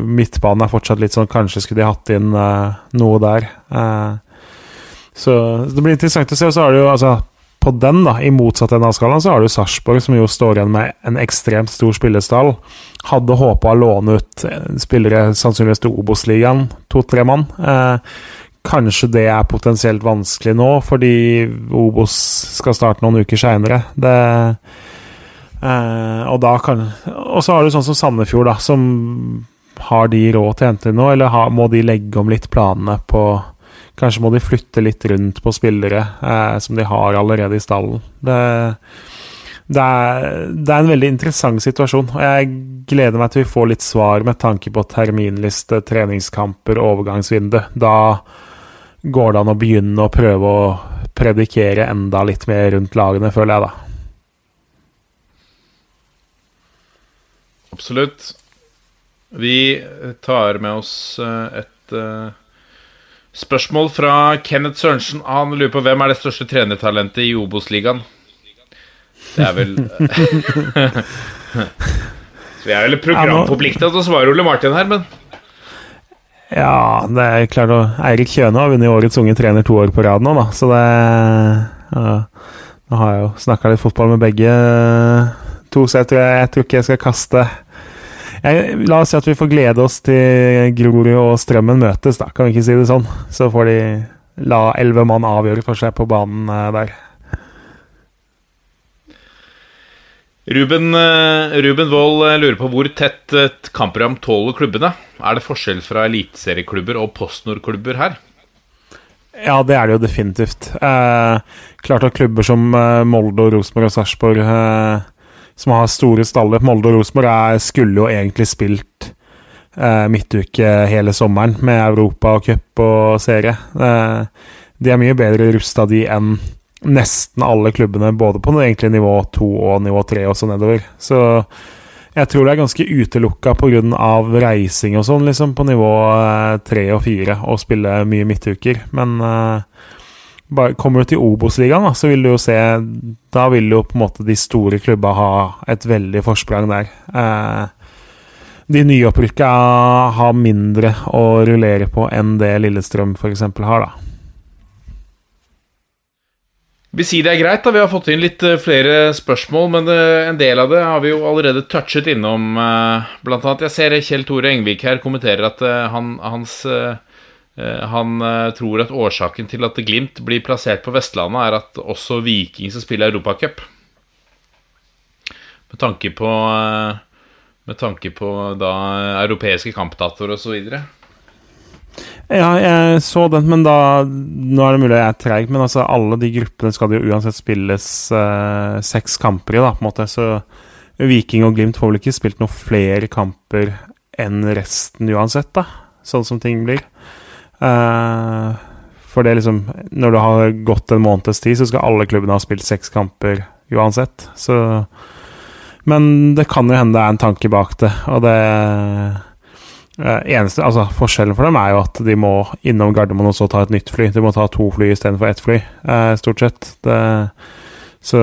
Midtbanen er fortsatt litt sånn Kanskje skulle de hatt inn noe der. så det blir interessant å se. Og så har du jo altså på den, da, i motsatt ende av skalaen, så har du Sarpsborg, som jo står igjen med en ekstremt stor spillestall. Hadde håpa å låne ut eh, spillere sannsynligvis til Obos-ligaen, to-tre mann. Eh, kanskje det er potensielt vanskelig nå, fordi Obos skal starte noen uker seinere. Eh, Og da kan Og så har du sånn som Sandefjord, da, som har de råd til å hente inn nå, eller har, må de legge om litt planene på Kanskje må de flytte litt rundt på spillere eh, som de har allerede i stallen. Det, det, er, det, er, en veldig interessant situasjon, og jeg gleder meg til vi får litt svar med tanke på terminliste, treningskamper, overgangsvindu. Da går det an å begynne å prøve å predikere enda litt mer rundt lagene, føler jeg, da. Absolutt. Vi tar med oss eh, et uh Spørsmål fra Kenneth Sørensen. Han lurer på hvem er det største trenertalentet i Obos-ligaen. Det er vel Så vi er vel programforplikta til å svare Ole Martin her, men Ja, det er klart å Eirik Kjøne har vunnet årets unge trener to år på rad nå, da, så det ja, Nå har jeg jo snakka litt fotball med begge to, så jeg tror, jeg, jeg tror ikke jeg skal kaste jeg, la oss si at vi får glede oss til Grorud og Strømmen møtes, da, kan vi ikke si det sånn? Så får de la elleve mann avgjøre for seg på banen uh, der. Ruben, uh, Ruben Wold uh, lurer på hvor tett et kampprogram tåler klubbene. Er det forskjell fra eliteserieklubber og postnordklubber her? Ja, det er det jo definitivt. Eh, klart at klubber som Molde, og Rosenborg og Sarpsborg eh, som har store staller. Molde og Rosenborg skulle jo egentlig spilt eh, midtuke hele sommeren med Europa og cup og serie. Eh, de er mye bedre rusta, de, enn nesten alle klubbene, både på egentlig nivå to og nivå tre og så nedover. Så jeg tror det er ganske utelukka pga. reising og sånn, liksom, på nivå eh, og fire, å spille mye midtuker. Men eh, kommer du til Obos-ligaen, så vil du jo se Da vil jo på en måte de store klubba ha et veldig forsprang der. Eh, de nyopprykka har mindre å rullere på enn det Lillestrøm f.eks. har, da. Vi sier det er greit, da. Vi har fått inn litt uh, flere spørsmål, men uh, en del av det har vi jo allerede touchet innom. Blant annet, jeg ser Kjell Tore Engvik her kommenterer at han, hans Eh, han eh, tror at årsaken til at Glimt blir plassert på Vestlandet, er at også Viking skal spille Europacup. Med tanke på eh, Med tanke på da europeiske kampdatoer osv. Ja, jeg så den, men da Nå er det mulig jeg er treig, men altså alle de gruppene skal det jo uansett spilles eh, seks kamper i, da, på en måte. Så Viking og Glimt får vel ikke spilt noen flere kamper enn resten uansett, da. Sånn som ting blir. Uh, for det liksom Når det har gått en måneds tid, så skal alle klubbene ha spilt seks kamper uansett. Så Men det kan jo hende det er en tanke bak det, og det uh, eneste Altså, forskjellen for dem er jo at de må innom Gardermoen og så ta et nytt fly. De må ta to fly istedenfor ett fly, uh, stort sett. Det, så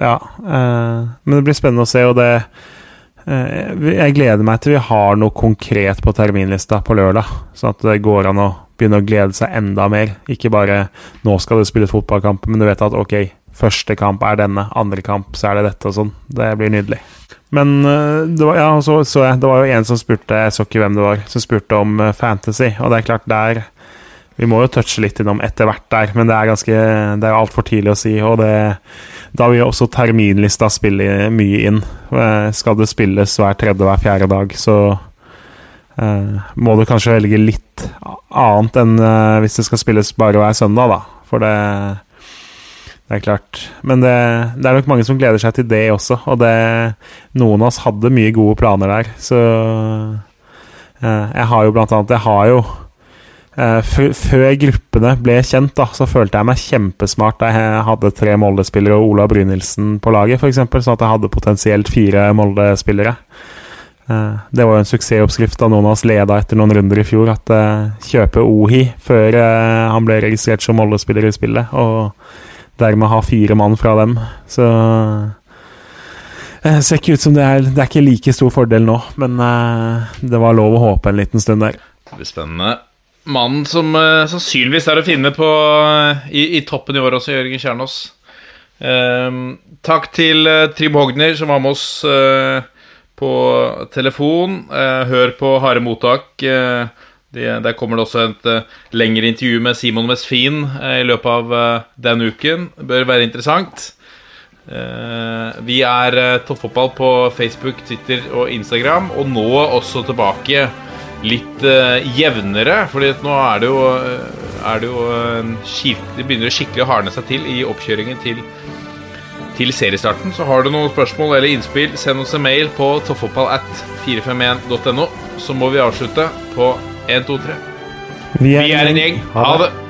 ja. men det blir spennende å se, og det Eh, jeg gleder meg til vi har noe konkret på terminlista på lørdag, sånn at det går an å begynne å glede seg enda mer. Ikke bare 'nå skal du spille fotballkamp', men du vet at ok, første kamp er denne, andre kamp så er det dette og sånn. Det blir nydelig. Men eh, det var, ja, så, så jeg, det var jo en som spurte, jeg så ikke hvem det var, som spurte om eh, fantasy, og det er klart, der Vi må jo touche litt innom etter hvert der, men det er ganske Det er altfor tidlig å si, og det da vil også terminlista spille mye inn. Eh, skal det spilles hver tredje hver fjerde dag, så eh, må du kanskje velge litt annet enn eh, hvis det skal spilles bare hver søndag, da. For det, det er klart. Men det, det, er nok mange som gleder seg til det også, og det, noen av oss hadde mye gode planer der, så eh, Jeg har jo blant annet Jeg har jo før gruppene ble kjent, da, så følte jeg meg kjempesmart da jeg hadde tre Molde-spillere og Ola Brynildsen på laget, f.eks., sånn at jeg hadde potensielt fire Molde-spillere. Uh, det var jo en suksessoppskrift da noen av oss leda etter noen runder i fjor, at uh, kjøpe Ohi før han ble registrert som Molde-spiller i spillet, og dermed ha fire mann fra dem. Så det ser ikke ut som det er Det er ikke like stor fordel nå, men det var lov å håpe en liten stund der. Det blir spennende. Mannen som uh, sannsynligvis er å finne på uh, i, i toppen i år også, Jørgen Kjernås. Uh, takk til eh, Trym Hogner, som var med oss på telefon. Hør på Harde mottak. Det, der kommer det også et lengre intervju med Simon Mesfin i løpet av den uken. Det bør være interessant. Vi er Toppfotball på Facebook, Twitter og Instagram, og nå også tilbake litt eh, jevnere. Fordi at nå er det jo, eh, er det jo en Det begynner å skikkelig å hardne seg til i oppkjøringen til, til seriestarten. Så har du noen spørsmål eller innspill, send oss en mail på toppfotballat451.no. Så må vi avslutte på 1, 2, 3. Vi Vi er en gjeng. Ha det.